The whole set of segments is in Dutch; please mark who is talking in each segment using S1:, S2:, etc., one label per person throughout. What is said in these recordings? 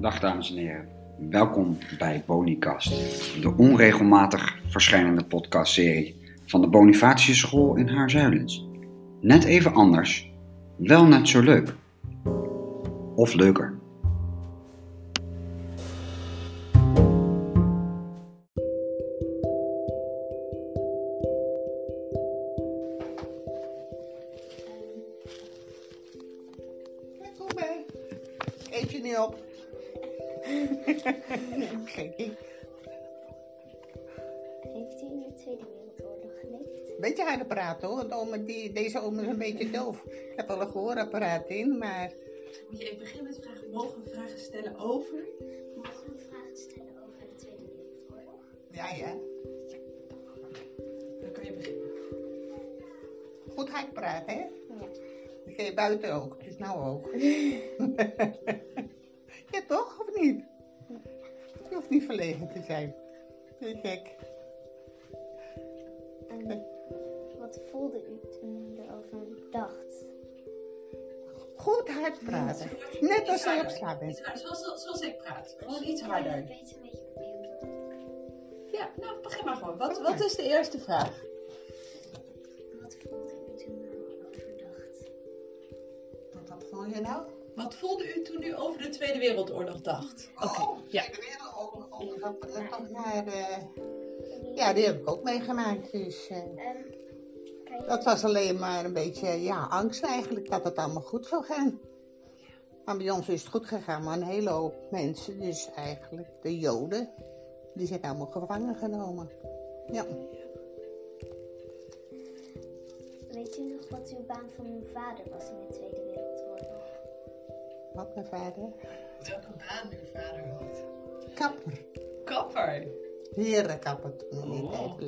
S1: Dag dames en heren, welkom bij Bonicast, de onregelmatig verschijnende podcastserie van de Bonifatische School in Haarzuilens. Net even anders, wel net zo leuk. Of leuker.
S2: Ik heb al een gehoorapparaat in, maar
S3: Moet je even beginnen met vragen. Mogen we vragen stellen over?
S4: Mogen we vragen stellen over de Tweede Wereldoorlog?
S2: ja, ja.
S3: Dan kan je beginnen.
S2: Goed hard praten, hè?
S4: Ja.
S2: Dat ga je buiten ook, dus nou ook. ja, toch? Of niet? Je hoeft niet verlegen te zijn. Te gek.
S4: En wat voelde u toen dacht?
S2: Goed hard praten. Net als je op slaap bent.
S3: Zoals, zoals ik praat. Gewoon iets
S4: Ik
S3: harder.
S4: ben een beetje.
S3: Ja, nou begin maar gewoon. Wat, wat is de eerste vraag?
S4: Wat voelde u toen u erover dacht?
S2: Wat, wat voel je nou?
S3: Wat voelde u toen u over de Tweede Wereldoorlog dacht? Oké,
S2: Oh,
S3: ja.
S2: de wereldoorlog. Dat- dat- dat naar, Ja, die heb ik ook meegemaakt. Dus eh,
S4: Ehm,
S2: dat was alleen maar een beetje ja, angst eigenlijk dat het allemaal goed zou gaan. Maar bij ons is het goed gegaan, maar een hele hoop mensen, dus eigenlijk de Joden, die zijn allemaal gevangen genomen. Ja.
S4: weet u nog wat uw baan van uw vader was in de Tweede Wereldoorlog?
S2: Wat mijn vader?
S3: Welke baan uw vader had?
S2: Kapper.
S3: Kapper.
S2: Herenkapper toen in
S3: Oh.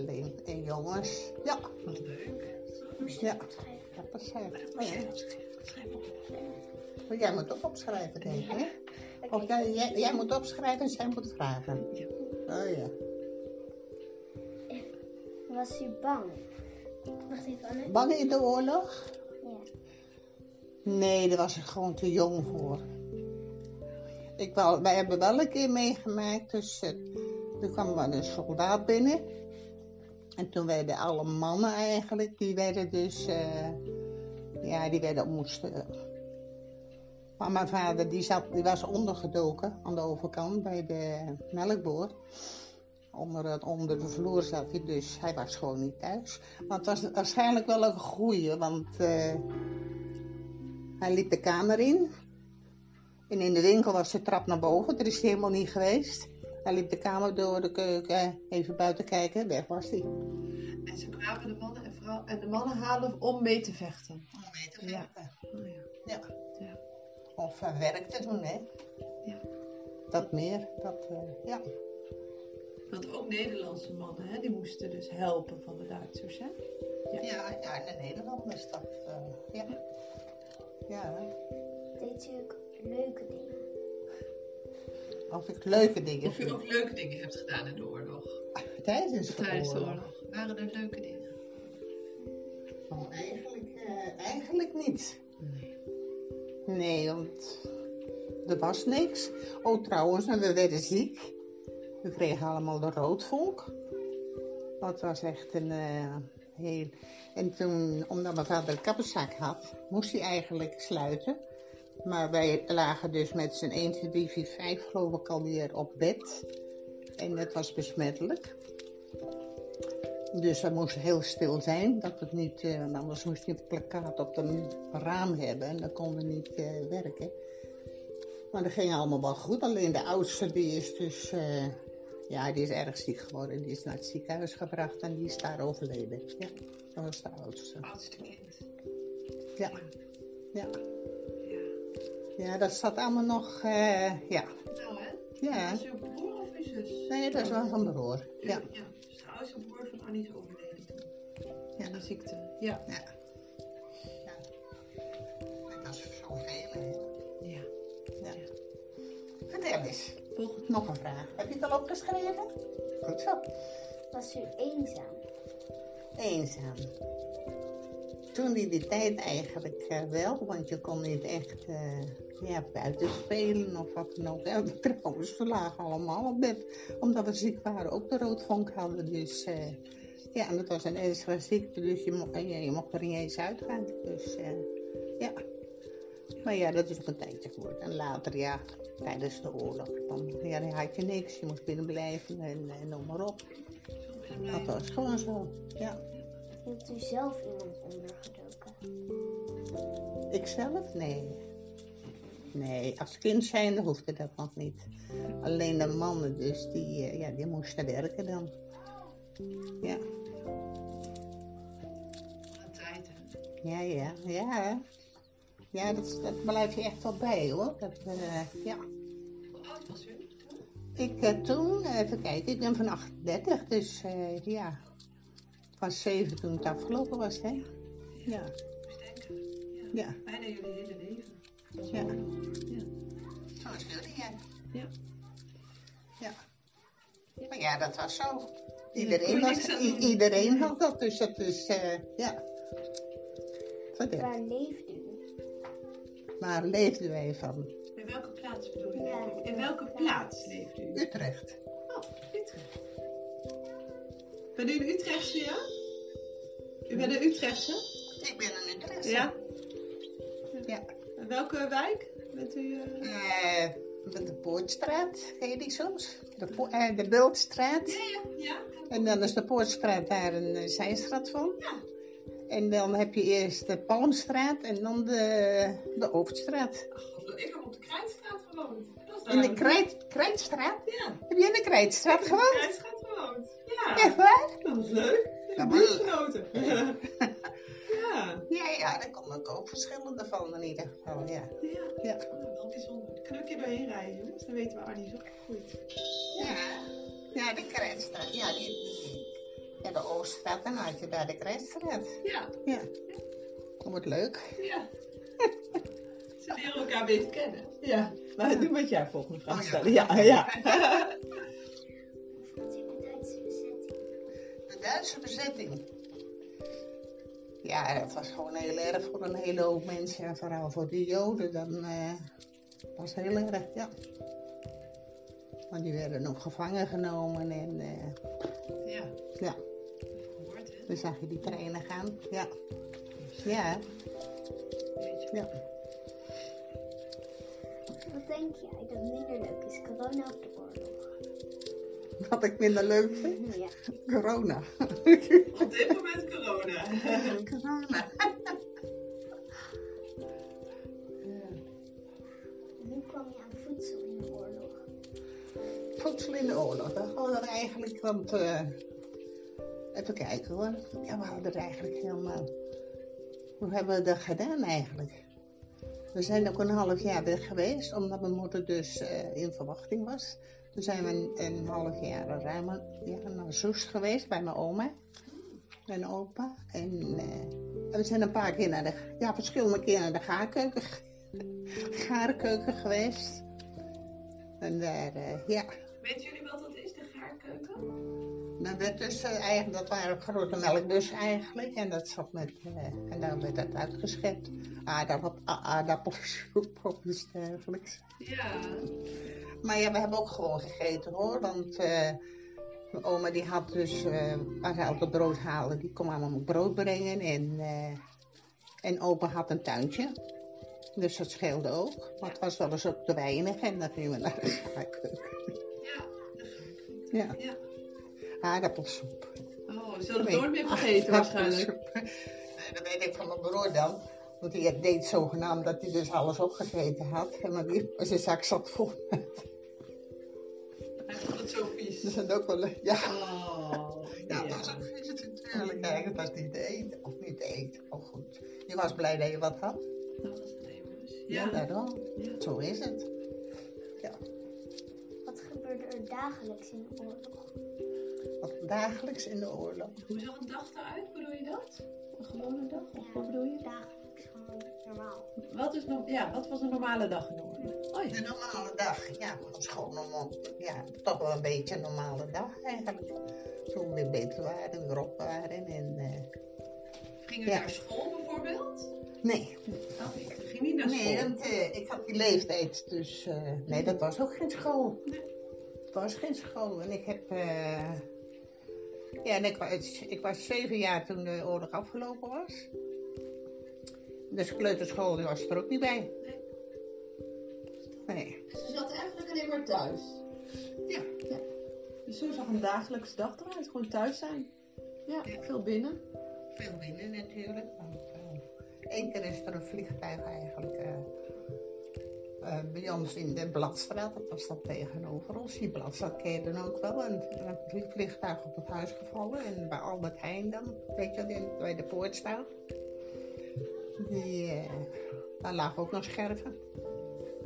S2: En jongens, ja,
S3: Wat leuk.
S2: Ja. Zijn. Oh, ja. Maar jij moet ook opschrijven, denk ik, hè? Of jij, jij, jij moet opschrijven en zij moet vragen.
S3: Ja.
S2: Oh ja.
S4: Was u bang? Wacht even, Anne.
S2: Bang in de oorlog?
S4: Ja.
S2: Nee, daar was ik gewoon te jong voor. Ik wel, wij hebben wel een keer meegemaakt, dus eh, toen kwam er een soldaat binnen. En toen werden alle mannen eigenlijk, die werden dus, eh, ja, die werden moesten. Maar mijn vader, die, zat, die was ondergedoken aan de overkant bij de melkboor. Onder, het, onder de vloer zat hij, dus hij was gewoon niet thuis. Maar het was waarschijnlijk wel een goeie, want eh, hij liep de kamer in. En in de winkel was de trap naar boven, daar is helemaal niet geweest. Hij liep de kamer door de keuken, even buiten kijken, weg was hij.
S3: En ze kwamen de mannen en vrouwen en de mannen halen om mee te vechten.
S2: Om mee te
S3: Ja.
S2: vechten.
S3: Oh, ja.
S2: Ja.
S3: Ja.
S2: Of uh, werk te doen, hè?
S3: Ja.
S2: Dat meer, dat, eh, ja.
S3: Want ook Nederlandse mannen, hè, die moesten dus helpen van de Duitsers, hè?
S2: Ja, ja, in de Nederlanders, dat, eh, ja. Ja,
S4: Deed u ook leuke dingen?
S2: Of ik leuke dingen
S3: Of
S2: vind.
S3: ook leuke dingen hebt gedaan in de oorlog.
S2: Tijdens de
S3: Tijdens de
S2: oorlog.
S3: oorlog. Waren er leuke dingen?
S2: Oh, eigenlijk, eh, eigenlijk niet.
S3: Nee.
S2: Nee, want er was niks. Oh, trouwens, en we werden ziek. We kregen allemaal de roodvonk. Dat was echt een eh, heel... En toen, omdat mijn vader een kapperzak had, moest hij eigenlijk sluiten. Maar wij lagen dus met z'n 1, 2, 3, 4, 5 geloof ik alweer op bed. En het was besmettelijk. Dus we moesten heel stil zijn, dat het niet, eh, want anders moest je een plakkaat op het raam hebben en dan konden we niet eh, werken. Maar dat ging allemaal wel goed, alleen de oudste die is dus, eh, ja die is erg ziek geworden. Die is naar het ziekenhuis gebracht en die is daar overleden. Ja, dat was de oudste.
S3: Oudste kind.
S2: Ja. Ja.
S3: Ja,
S2: dat zat allemaal nog, eh, ja.
S3: Nou hè?
S2: Ja,
S3: Is uw broer of uw zus?
S2: nee, dat is wel van broer. Ja,
S3: ja. Dus de oudste broer van Annie is overleden.
S2: Ja.
S3: Ja, de ziekte. Ja.
S2: ja. ja. Dat is zoveel, hè.
S3: Ja.
S2: Ja. Vertel eens.
S3: Volgende.
S2: Nog een vraag. Heb je het al opgeschreven? Goed zo.
S4: Was u eenzaam?
S2: Eenzaam. Toen in die tijd eigenlijk eh, wel, want je kon niet echt eh, ja, buiten spelen of wat dan ook. En trouwens, we lagen allemaal op bed, omdat we ziek waren, ook de roodvonk hadden. Dus eh, ja, en dat was een ernstige ziekte, dus je, mo je mocht er niet eens uitgaan. Dus ja. Maar ja, dat is ook een tijdje geworden. En later, ja, tijdens de oorlog, dan, ja, dan had je niks. Je moest binnen blijven en, en noem maar op. Dat was gewoon zo, ja.
S4: Heeft u zelf iemand ondergedoken?
S2: Ikzelf? Nee. Nee, als kind zijnde hoefde dat nog niet. Alleen de mannen dus, die, eh, ja, die moesten werken dan. Ja,
S3: Wat tijd,
S2: ja, ja, ja. Ja, dat, blijf je echt wel bij hoor. Dat, eh, ja.
S3: Hoe oud was u?
S2: Ik eh, toen, even kijken, ik ben van 38, dus ja. Ik was 7 toen het afgelopen was, hè? Ja.
S3: Ja.
S2: ja,
S3: Bijna jullie hele leven.
S2: Ja.
S3: Ja.
S2: zoals jullie, ja.
S3: Ja.
S2: Ja. Maar ja, dat was zo. Iedereen, was, iedereen had dat, dus dat is, eh, ja. Verder.
S4: Waar leeft u?
S2: Maar leefden wij van
S3: In welke plaats bedoel je?
S4: Ja.
S3: In welke plaats leeft u?
S2: Utrecht.
S3: Utrecht. Ben u een Utrechtse, ja? U bent een Utrechtse?
S2: Ik ben een Utrechtse.
S3: Ja.
S2: Ja.
S3: En welke wijk bent u? eh?
S2: Eh, de, Poortstraat, je die soms? De, Po- eh, de Bultstraat.
S3: Ja, ja, ja.
S2: En dan is de Poortstraat daar een uh, zijstraat van.
S3: Ja.
S2: En dan heb je eerst de Palmstraat en dan de, de Hoofdstraat.
S3: Ach, ik heb op de Krijtstraat gewoond.
S2: In de Krijt, Krijtstraat?
S3: Ja,
S2: Heb jij in de Krijtstraat gewoond?
S3: Ja,
S2: Echt waar?
S3: dat was leuk.
S2: Ja,
S3: Ja, ja,
S2: Ja, ja, daar kom ik ook verschillende van in ieder geval, ja.
S3: ja.
S2: Ja.
S3: Nou, wel bijzonder. Een keer doorheen rijden, jongens. Dan weten we Arnie is opgegroeid.
S2: Ja, ja de Krijtstraat. Ja, die, die, ja, de Ooststraat, dan had je daar de Krijtstraat.
S3: Ja,
S2: Ja. Dat wordt leuk.
S3: ja. Ze leren elkaar beter kennen. Ja. Maar doe met jij volgende vraag
S2: Oh,
S3: stellen. Ja, ja.
S4: Duitse bezetting.
S2: Ja, dat was gewoon heel erg voor een hele hoop mensen. En vooral voor de Joden. Dan eh was heel erg, ja. Want die werden nog gevangen genomen. En eh,
S3: Ja,
S2: ja,
S3: gehoord hè.
S2: dan zag je die treinen gaan. Ja, ja,
S3: Weet je.
S2: ja.
S4: Wat denk jij dat minder leuk is, corona of de oorlog?
S2: Wat ik minder leuk vind,
S4: Ja.
S2: corona.
S3: Op dit moment corona.
S2: corona.
S4: Hoe kwam je aan voedsel in de oorlog?
S2: Voedsel in de oorlog. Dat hadden we eigenlijk, want... eh, even kijken hoor. Ja, we hadden er eigenlijk helemaal... Hoe hebben we dat gedaan eigenlijk? We zijn ook een half jaar weg geweest, omdat mijn moeder dus eh, in verwachting was. Toen zijn we een, een half jaar ruim ja, naar Soest geweest bij mijn oma en opa. En, eh, we zijn een paar keer naar de, ja, verschillende keer naar de gaarkeuken, gaarkeuken geweest. En daar, eh, ja,
S3: Weten jullie wat dat is, de gaarkeuken?
S2: dan werd dus eh, eigenlijk, dat waren grote melkbussen eigenlijk. En dat zat met, eh, en dan werd dat uitgeschept. Aardappel, a- aardappelsoep of iets dergelijks.
S3: Ja.
S2: Maar ja, we hebben ook gewoon gegeten hoor. Want eh, mijn oma die had dus, eh als hij altijd brood haalde, die kon allemaal brood brengen. En, eh, en opa had een tuintje. Dus dat scheelde ook. Maar het was wel eens op te weinig en dan gingen we naar de gaarkeuken.
S3: Ja.
S2: Ja, aardappelsoep.
S3: Oh, we zullen het nooit meer vergeten waarschijnlijk.
S2: Dat weet ik van mijn broer dan. Want die deed zogenaamd dat hij dus alles opgegeten had. En maar die was een zak zat vol.
S3: Vond het zo vies.
S2: Dat is ook wel leuk. Ja,
S3: Oh,
S2: ja, dat was ook vies natuurlijk. Eigenlijk was niet te eten. Of niet te eten. Oh goed. Je was blij dat je wat had.
S3: Dat was het even.
S2: Ja,
S3: Ja.
S2: daarom.
S3: ja.
S2: Zo is het.
S4: Wat gebeurde er dagelijks in de oorlog?
S2: Wat dagelijks in de oorlog.
S3: Hoe zag een dag eruit? Bedoel je dat? Een gewone dag? Of wat bedoel je?
S4: Dagelijks, normaal.
S3: Wat, is no ja, wat was een normale dag in.
S2: De normale dag. Ja, was gewoon normaal. Ja, toch wel een beetje een normale dag eigenlijk. Toen we weer beter waren, weer op waren. En, eh,
S3: Ging u
S2: Ja.
S3: naar school bijvoorbeeld?
S2: Nee,
S3: Oh, ik ging niet naar
S2: nee
S3: school.
S2: want, eh, ik had die leeftijd, dus eh, nee, dat was ook geen school.
S3: Nee.
S2: Het was geen school en ik heb, eh, ja, en ik, was, ik was zeven jaar toen de oorlog afgelopen was. Dus kleuterschool die was er ook niet bij. Nee.
S3: Dus ze zat eigenlijk alleen maar thuis.
S2: Ja.
S3: Dus zo zag een dagelijkse dag eruit. Gewoon thuis zijn. Ja, veel binnen.
S2: Veel binnen natuurlijk. Want eh, één keer is er een vliegtuig eigenlijk eh, eh, bij ons in de Bladstraat. Dat was dat tegenover ons. Die Bladstraat ken je dan ook wel. En een vliegtuig op het huis gevallen. En bij Albert Heijn dan, weet je, die bij de poort staat. Die, eh, daar lagen ook nog scherven.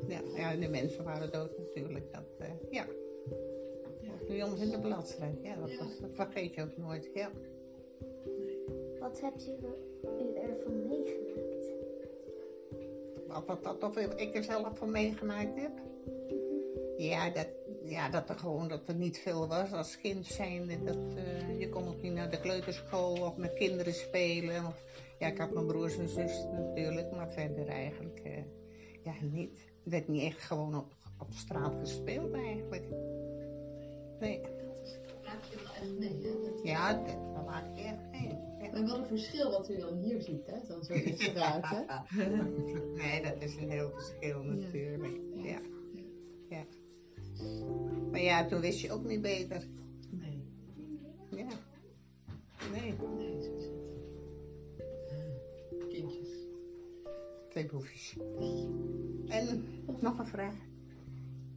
S2: Ja, ja, de mensen waren dood natuurlijk. Dat, eh, ja. Bij ons in de Bladstraat. Ja, dat,
S3: Ja.
S2: was- dat vergeet je ook nooit. Ja.
S4: Wat hebt u, u ervan meegemaakt?
S2: Wat, wat, wat, of ik er zelf van meegemaakt heb? Ja, dat, ja, dat er gewoon dat er niet veel was als kind zijnde. Dat, eh, je kon ook niet naar de kleuterschool of met kinderen spelen. Of, ja, ik had mijn broers en zus natuurlijk, maar verder eigenlijk eh, ja, niet. Er werd niet echt gewoon op, op straat gespeeld eigenlijk. Nee.
S3: Wel
S2: Ja, dat dat maak ik echt mee. Ja.
S3: En wat een verschil wat u dan hier ziet, hè? Dan zo eruit, hè?
S2: nee, dat is een heel verschil natuurlijk. Ja. ja. Maar ja, toen wist je ook niet beter.
S3: Nee.
S2: Ja. Nee,
S3: Nee, zo is het. Kindjes.
S2: twee boefjes. En nog een vraag.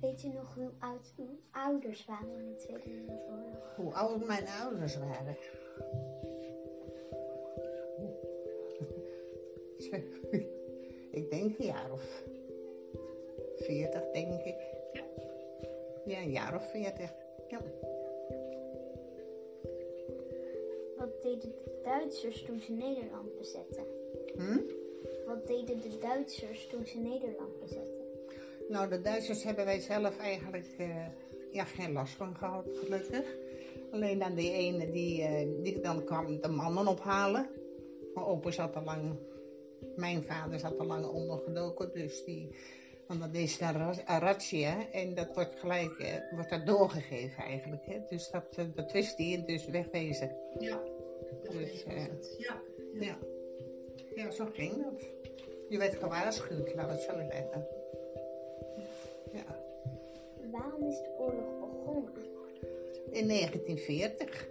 S4: Weet u nog hoe oud uw ouders waren in de Tweede Wereldoorlog?
S2: Hoe oud mijn ouders waren. ik denk een jaar of 40, denk ik.
S3: Ja.
S2: Een jaar of 40. Ja.
S4: Wat deden de Duitsers toen ze Nederland bezetten?
S2: Hm?
S4: Wat deden de Duitsers toen ze Nederland bezetten?
S2: Nou, de Duitsers hebben wij zelf eigenlijk eh, ja, geen last van gehad, gelukkig. Alleen dan die ene die, die dan kwam de mannen ophalen. Mijn opa zat al lang, mijn vader zat al lang ondergedoken, dus die, want dat is een razzia en dat wordt gelijk, eh, wordt dat doorgegeven eigenlijk. Hè? Dus dat, eh, dat wist hij dus wegwezen.
S3: Ja.
S2: Dus, eh,
S3: ja.
S2: Ja. ja, zo ging dat. Je werd gewaarschuwd, laat het zo zeggen. Ja.
S4: Waarom is de oorlog begonnen?
S2: In 1940.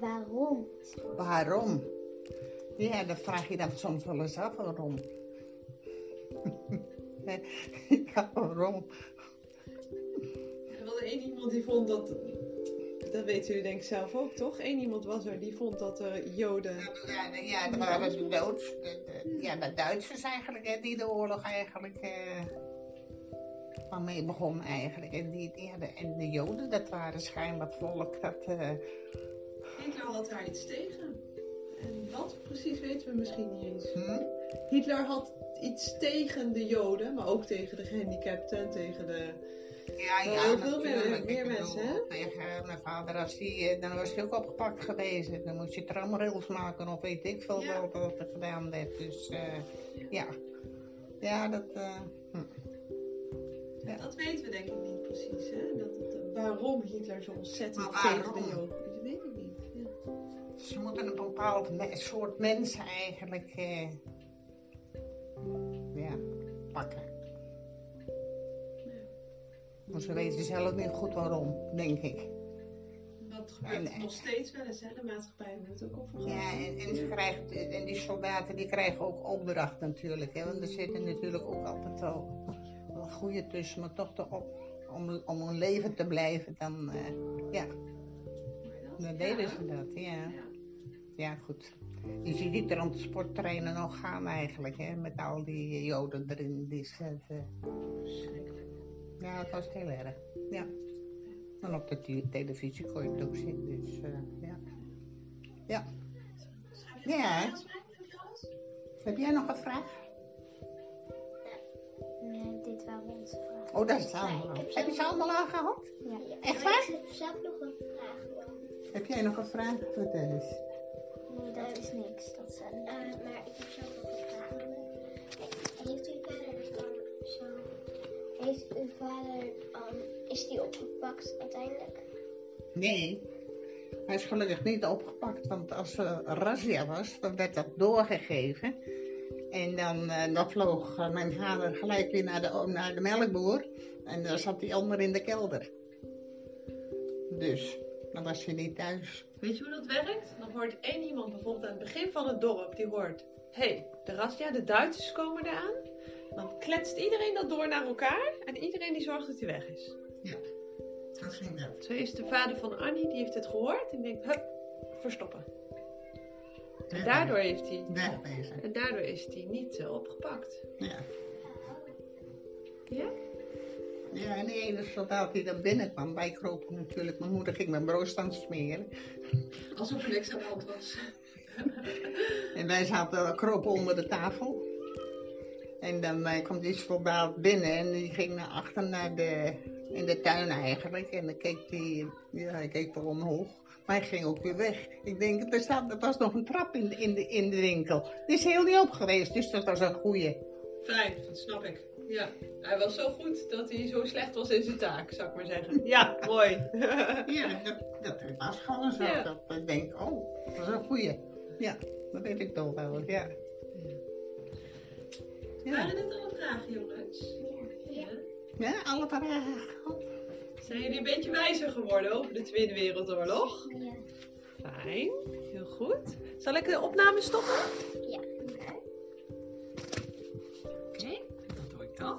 S4: Waarom de
S2: Waarom? Ja, dat vraag je dan soms wel eens af, waarom? Ja, waarom?
S3: Er was één iemand die vond dat. Dat weten jullie denk ik zelf ook, toch? Eén iemand was er die vond dat er Joden.
S2: Ja, de- ja dat waren de, Doods, de, de- ja, de Duitsers eigenlijk, hè, die de oorlog eigenlijk eh van mee begon eigenlijk. En, die, ja, de, en de Joden, dat waren schijnbaar het volk dat... eh,
S3: Hitler had daar iets tegen. En wat precies weten we misschien niet eens.
S2: hm?
S3: Hitler had iets tegen de Joden, maar ook tegen de gehandicapten en tegen de.
S2: Ja, ja,
S3: heel veel meer- mensen, hè?
S2: Tegen mijn vader, als die, eh, dan was hij ook opgepakt geweest. Dan moest je tramrails maken of weet ik veel
S3: Ja.
S2: wat er gedaan werd. Dus eh, ja. Ja, dat... eh, hm. Ja.
S3: Dat weten we denk ik niet precies, hè? Dat het, waarom Hitler zo ontzettend tegen de Joden. Dat weet ik niet. Ja.
S2: Ze moeten een bepaald me- soort mensen eigenlijk... ja, pakken. Maar ze weten zelf niet goed waarom, denk ik.
S3: Dat gebeurt nog steeds wel eens, hè? De maatschappij hebben het ook over gehad.
S2: Ja, en, en, ze krijgen, en die soldaten die krijgen ook opdracht natuurlijk. Hè? Want er zitten natuurlijk ook altijd wel, wel goede tussen. Maar toch de op, om, om een leven te blijven, dan, eh, ja,
S3: Maar dat-
S2: dan deden
S3: ja.
S2: ze dat. Ja.
S3: Ja.
S2: ja, goed. Je ziet die transporttreinen nog gaan eigenlijk, hè? met al die joden erin. Die zetten. Ja, het was heel erg. Ja. En op de te- televisie kon je het ook zien, dus eh, ja. Ja. Ja.
S3: Heb
S2: jij nog een vraag?
S4: Nee, dit waren onze vragen.
S2: Oh, dat is allemaal.
S4: heb
S2: Heb je ze allemaal aangehad?
S4: Ja.
S2: Echt waar?
S4: Ik heb zelf nog een vraag.
S2: Heb jij nog een vraag? Vertel eens.
S4: Nee, dat is niks. Dat zijn...
S5: Eh, maar ik heb zelf ook een vraag. Heeft uw vader dan zo... Heeft uw vader... ehm, is die opgepakt uiteindelijk?
S2: Nee, hij is gelukkig niet opgepakt, want als er razzia was, dan werd dat doorgegeven. En dan, eh, dan vloog eh, mijn vader gelijk weer naar de, naar de melkboer. En dan zat hij onder in de kelder. Dus, dan was hij niet thuis.
S3: Weet je hoe dat werkt? Dan hoort één iemand bijvoorbeeld aan het begin van het dorp, die hoort... Hé, hey, de razzia, de Duitsers komen eraan. Dan kletst iedereen dat door naar elkaar en iedereen die zorgt dat hij weg is.
S2: Zo ging dat.
S3: Zo is de vader van Annie, die heeft het gehoord en denkt, hup, verstoppen. En daardoor, heeft hij, en daardoor is hij niet eh, opgepakt.
S2: Ja.
S3: Ja?
S2: Ja, en die ene soldaat die dan binnenkwam, wij kropen natuurlijk. Mijn moeder ging mijn brood aan het smeren.
S3: Alsof er niks aan de hand was.
S2: En wij zaten kropen onder de tafel. En dan eh, kwam die soldaat binnen en die ging naar achter naar de, in de tuin eigenlijk. En dan keek hij, ja, hij keek er omhoog. Maar hij ging ook weer weg. Ik denk, er, staat, er was nog een trap in de, in de, in de winkel. Die is heel niet op geweest, dus dat was een goeie.
S3: Fijn, dat snap ik. Ja, hij was zo goed dat hij zo slecht was in zijn taak, zou ik maar zeggen. Ja, mooi.
S2: Ja, dat, dat was gewoon zo.
S3: Ja.
S2: Dat ik denk, oh, dat was een goeie. Ja, dat weet ik toch wel, ja. Ja,
S3: Waren dit alle vragen, jongens? Ja.
S2: ja alle vragen.
S3: Zijn jullie een beetje wijzer geworden over de Tweede Wereldoorlog?
S5: Ja.
S3: Fijn, heel goed. Zal ik de opname stoppen?
S5: Ja.
S3: Nou.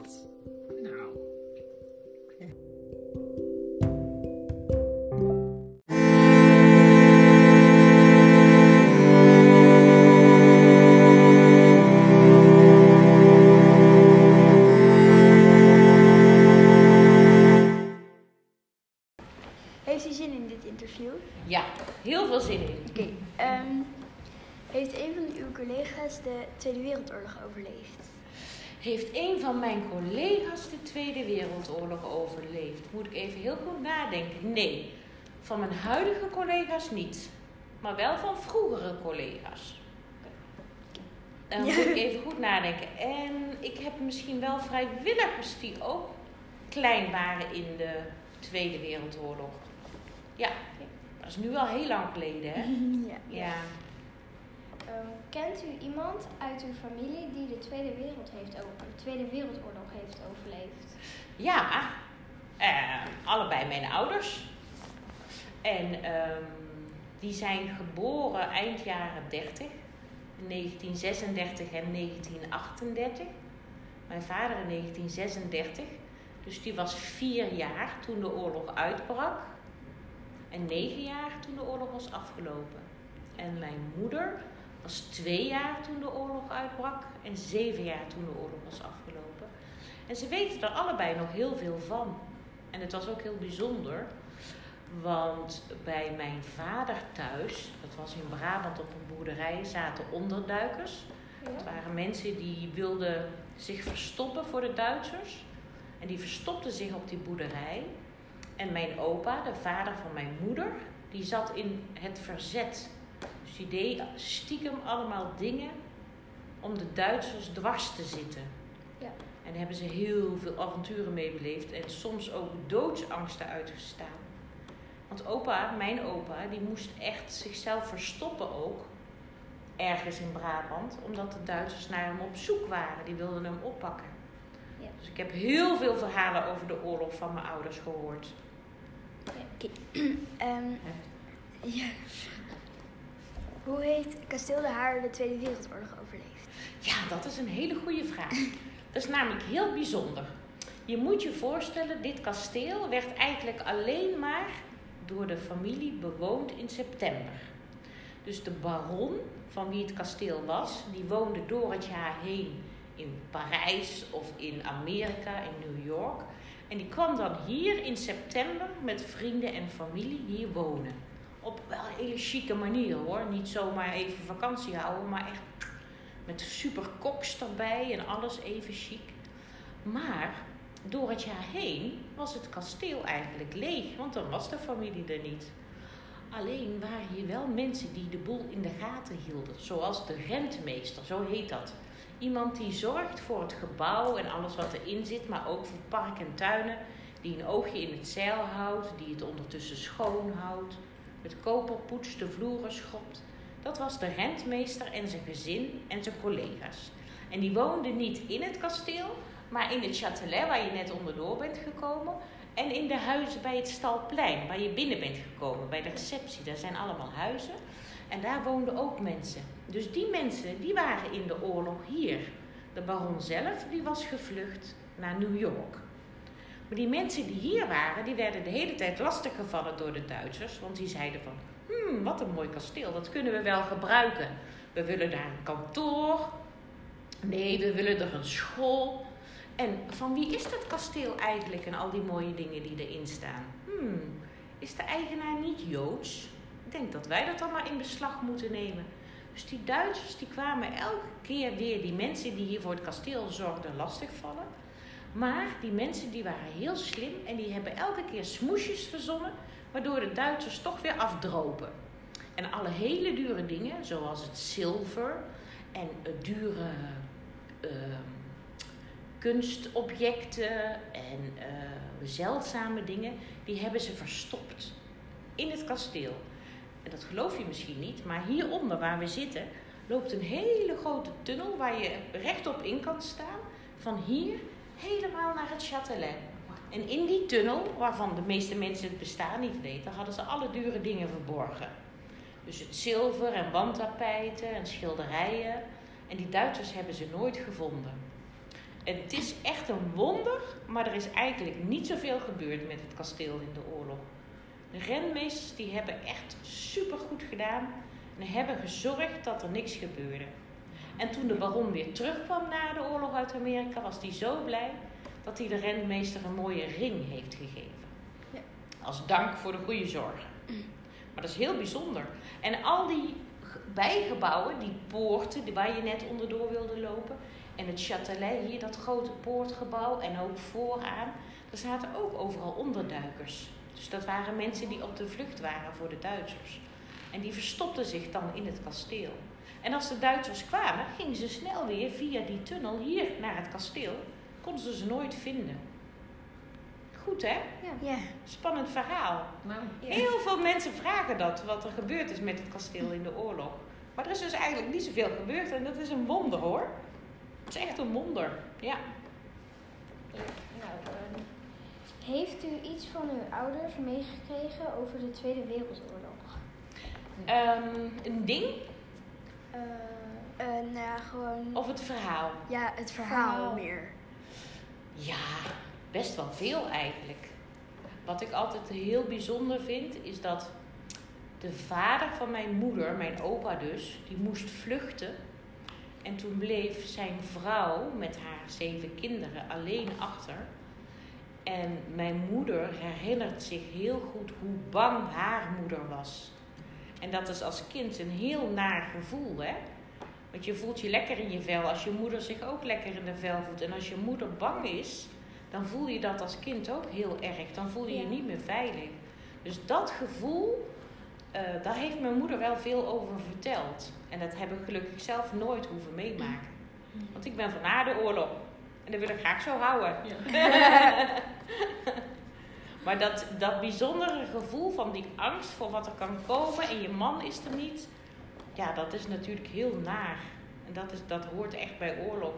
S6: Heeft u zin in dit interview?
S7: Ja, heel veel zin in.
S6: Oké. ehm, heeft een van uw collega's de Tweede Wereldoorlog overleefd?
S7: Heeft een van mijn collega's de Tweede Wereldoorlog overleefd? Moet ik even heel goed nadenken. Nee, van mijn huidige collega's niet. Maar wel van vroegere collega's. Dan moet ik even goed nadenken. En ik heb misschien wel vrijwilligers die ook klein waren in de Tweede Wereldoorlog. Ja, dat is nu al heel lang geleden, hè?
S6: ja.
S7: Ja.
S5: Ehm, kent u iemand uit uw familie die de Tweede, heeft Tweede Wereldoorlog heeft overleefd?
S7: Ja, eh, allebei mijn ouders. En ehm, die zijn geboren eind jaren 30, 1936 en 1938. Mijn vader in 1936, dus die was vier jaar toen de oorlog uitbrak. En negen jaar toen de oorlog was afgelopen. En mijn moeder was twee jaar toen de oorlog uitbrak en zeven jaar toen de oorlog was afgelopen. En ze weten er allebei nog heel veel van. En het was ook heel bijzonder, want bij mijn vader thuis, dat was in Brabant op een boerderij, zaten onderduikers. Het waren mensen die wilden zich verstoppen voor de Duitsers. En die verstopten zich op die boerderij. En mijn opa, de vader van mijn moeder, die zat in het verzet. Dus die deed stiekem allemaal dingen om de Duitsers dwars te zitten.
S5: Ja.
S7: En daar hebben ze heel veel avonturen mee beleefd en soms ook doodsangsten uitgestaan. Want opa, mijn opa, die moest echt zichzelf verstoppen ook. Ergens in Brabant, omdat de Duitsers naar hem op zoek waren. Die wilden hem oppakken.
S5: Ja.
S7: Dus ik heb heel veel verhalen over de oorlog van mijn ouders gehoord.
S6: Ehm, ja. Hoe heeft Kasteel de Haar de Tweede Wereldoorlog overleefd?
S7: Ja, dat is een hele goede vraag. Dat is namelijk heel bijzonder. Je moet je voorstellen, dit kasteel werd eigenlijk alleen maar door de familie bewoond in september. Dus de baron, van wie het kasteel was, die woonde door het jaar heen in Parijs of in Amerika, in New York. En die kwam dan hier in september met vrienden en familie hier wonen. Op wel een hele chique manier hoor. Niet zomaar even vakantie houden, maar echt met super koks erbij en alles even chic. Maar door het jaar heen was het kasteel eigenlijk leeg, want dan was de familie er niet. Alleen waren hier wel mensen die de boel in de gaten hielden. Zoals de rentmeester, zo heet dat. Iemand die zorgt voor het gebouw en alles wat erin zit, maar ook voor park en tuinen. Die een oogje in het zeil houdt, die het ondertussen schoon houdt. Het koper poetst, de vloeren schrobt. Dat was de rentmeester en zijn gezin en zijn collega's. En die woonden niet in het kasteel, maar in het châtelet waar je net onderdoor bent gekomen. En in de huizen bij het Stalplein, waar je binnen bent gekomen, bij de receptie. Daar zijn allemaal huizen. En daar woonden ook mensen. Dus die mensen, die waren in de oorlog hier. De baron zelf, die was gevlucht naar New York. Maar die mensen die hier waren, die werden de hele tijd lastiggevallen door de Duitsers. Want die zeiden van, hmm, wat een mooi kasteel, dat kunnen we wel gebruiken. We willen daar een kantoor. Nee, we willen er een school. En van wie is dat kasteel eigenlijk en al die mooie dingen die erin staan? Hmm, is de eigenaar niet Joods? Ik denk dat wij dat dan maar in beslag moeten nemen. Dus die Duitsers die kwamen elke keer weer die mensen die hier voor het kasteel zorgden lastigvallen. Maar die mensen die waren heel slim en die hebben elke keer smoesjes verzonnen, waardoor de Duitsers toch weer afdropen. En alle hele dure dingen, zoals het zilver en dure uh, kunstobjecten en uh, zeldzame dingen, die hebben ze verstopt in het kasteel. En dat geloof je misschien niet, maar hieronder waar we zitten loopt een hele grote tunnel waar je rechtop in kan staan. Van hier helemaal naar het Châtelet. En in die tunnel, waarvan de meeste mensen het bestaan niet weten, hadden ze alle dure dingen verborgen. Dus het zilver en wandtapijten en schilderijen. En die Duitsers hebben ze nooit gevonden. En het is echt een wonder, maar er is eigenlijk niet zoveel gebeurd met het kasteel in de oorlog. De renmeesters die hebben echt super goed gedaan en hebben gezorgd dat er niks gebeurde. En toen de baron weer terugkwam na de oorlog uit Amerika, was hij zo blij dat hij de rentmeester een mooie ring heeft gegeven.
S6: Ja.
S7: Als dank voor de goede zorgen. Maar dat is heel bijzonder. En al die bijgebouwen, die poorten die waar je net onderdoor wilde lopen, en het Châtelet hier, dat grote poortgebouw, en ook vooraan, daar zaten ook overal onderduikers. Dus dat waren mensen die op de vlucht waren voor de Duitsers. En die verstopten zich dan in het kasteel. En als de Duitsers kwamen, gingen ze snel weer via die tunnel hier naar het kasteel. Konden ze ze nooit vinden. Goed hè?
S6: Ja.
S7: Spannend verhaal. Heel veel mensen vragen dat, wat er gebeurd is met het kasteel in de oorlog. Maar er is dus eigenlijk niet zoveel gebeurd en dat is een wonder hoor. Het is echt een wonder. Ja.
S6: Nou, ehm, heeft u iets van uw ouders meegekregen over de Tweede Wereldoorlog?
S7: Ehm, een ding
S6: Eh, eh, nou ja, gewoon...
S7: of het verhaal?
S6: Ja, het verhaal,
S2: Verhaal.
S6: meer.
S7: Ja, best wel veel eigenlijk. Wat ik altijd heel bijzonder vind, is dat de vader van mijn moeder, mijn opa dus, die moest vluchten. En toen bleef zijn vrouw met haar zeven kinderen alleen achter. En mijn moeder herinnert zich heel goed hoe bang haar moeder was. En dat is als kind een heel naar gevoel, hè? Want je voelt je lekker in je vel als je moeder zich ook lekker in de vel voelt. En als je moeder bang is, dan voel je dat als kind ook heel erg. Dan voel je je niet meer veilig. Dus dat gevoel, eh, daar heeft mijn moeder wel veel over verteld. En dat heb ik gelukkig zelf nooit hoeven meemaken. Want ik ben van na de oorlog. En dat wil ik graag zo houden. maar dat, dat bijzondere gevoel van die angst voor wat er kan komen en je man is er niet. Ja, dat is natuurlijk heel naar. En dat, is, dat hoort echt bij oorlog.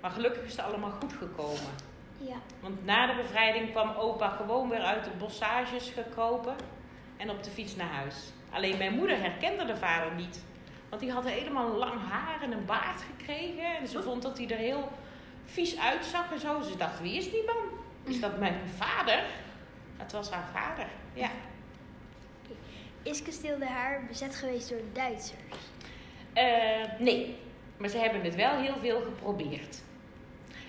S7: Maar gelukkig is het allemaal goed gekomen.
S6: Ja.
S7: Want na de bevrijding kwam opa gewoon weer uit de bossages gekropen en op de fiets naar huis. Alleen mijn moeder herkende de vader niet. Want die had helemaal lang haar en een baard gekregen. En ze vond dat hij er heel vies uitzag en zo. Ze dacht, wie is die man? Is dat mijn vader? Het was haar vader, ja.
S6: Is kasteel De Haar bezet geweest door de Duitsers?
S7: Eh, nee, maar ze hebben het wel heel veel geprobeerd.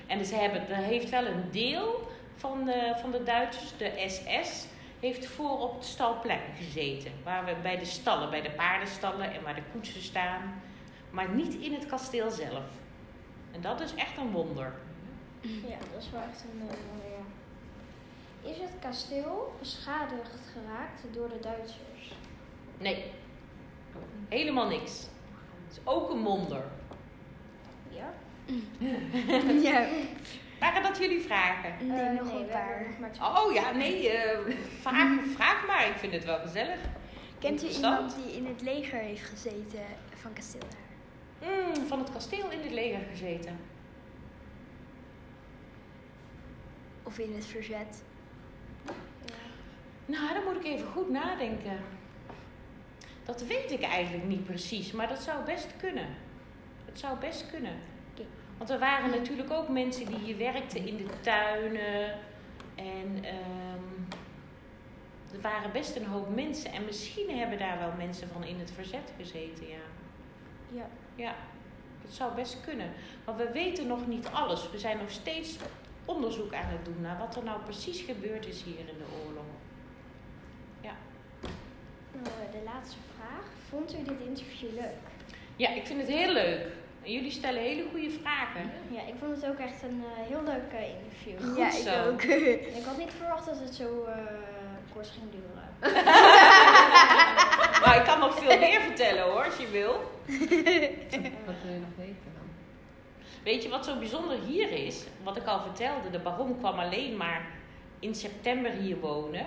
S7: En ze hebben, er heeft wel een deel van de, van de Duitsers, de SS, heeft voor op het stalplein gezeten. Waar we bij de stallen, bij de paardenstallen en waar de koetsen staan. Maar niet in het kasteel zelf. En dat is echt een wonder.
S6: Ja, dat is wel echt een... ja. Is het kasteel beschadigd geraakt door de Duitsers?
S7: Nee, helemaal niks. Het is ook een wonder.
S6: Ja?
S8: Ja.
S7: Waren dat jullie vragen?
S8: Nee,
S6: Eh,
S8: nog
S6: nee,
S8: een paar.
S6: nog.
S7: Oh ja, nee, eh, vraag, vraag maar. Ik vind het wel gezellig.
S8: Kent u iemand die in het leger heeft gezeten van kasteel daar?
S7: Mm, van het kasteel in het leger gezeten.
S8: Of in het verzet?
S7: Nou, dan moet ik even goed nadenken. Dat weet ik eigenlijk niet precies, maar dat zou best kunnen. Dat zou best kunnen. Want er waren natuurlijk ook mensen die hier werkten in de tuinen. En ehm, er waren best een hoop mensen. En misschien hebben daar wel mensen van in het verzet gezeten, ja.
S6: Ja.
S7: Ja, dat zou best kunnen. Maar we weten nog niet alles. We zijn nog steeds onderzoek aan het doen naar wat er nou precies gebeurd is hier in de oorlog.
S6: Eh, de laatste vraag. Vond u dit interview leuk?
S7: Ja, ik vind het heel leuk. En jullie stellen hele goede vragen.
S6: Ja, ik vond het ook echt een eh, heel leuk eh, interview.
S7: Goed
S8: ja,
S7: zo.
S8: ik ook.
S6: Ik had niet verwacht dat het zo eh, kort ging duren.
S7: Maar ik kan nog veel meer vertellen hoor, als je wil.
S3: Wat wil je nog weten dan?
S7: Weet je wat zo bijzonder hier is? Wat ik al vertelde, de baron kwam alleen maar in september hier wonen.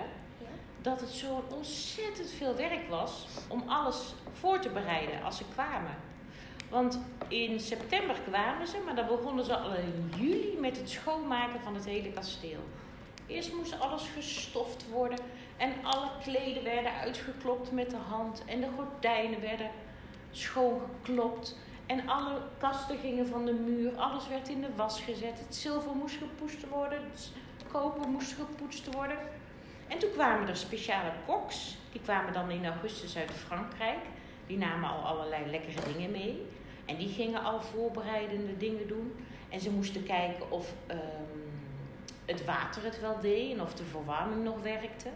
S7: Dat het zo ontzettend veel werk was om alles voor te bereiden als ze kwamen. Want in september kwamen ze, maar dan begonnen ze al in juli met het schoonmaken van het hele kasteel. Eerst moest alles gestoft worden en alle kleden werden uitgeklopt met de hand en de gordijnen werden schoongeklopt. En alle kasten gingen van de muur, alles werd in de was gezet. Het zilver moest gepoetst worden, het koper moest gepoetst worden. En toen kwamen er speciale koks, die kwamen dan in augustus uit Frankrijk. Die namen al allerlei lekkere dingen mee. En die gingen al voorbereidende dingen doen. En ze moesten kijken of ehm, het water het wel deed en of de verwarming nog werkte.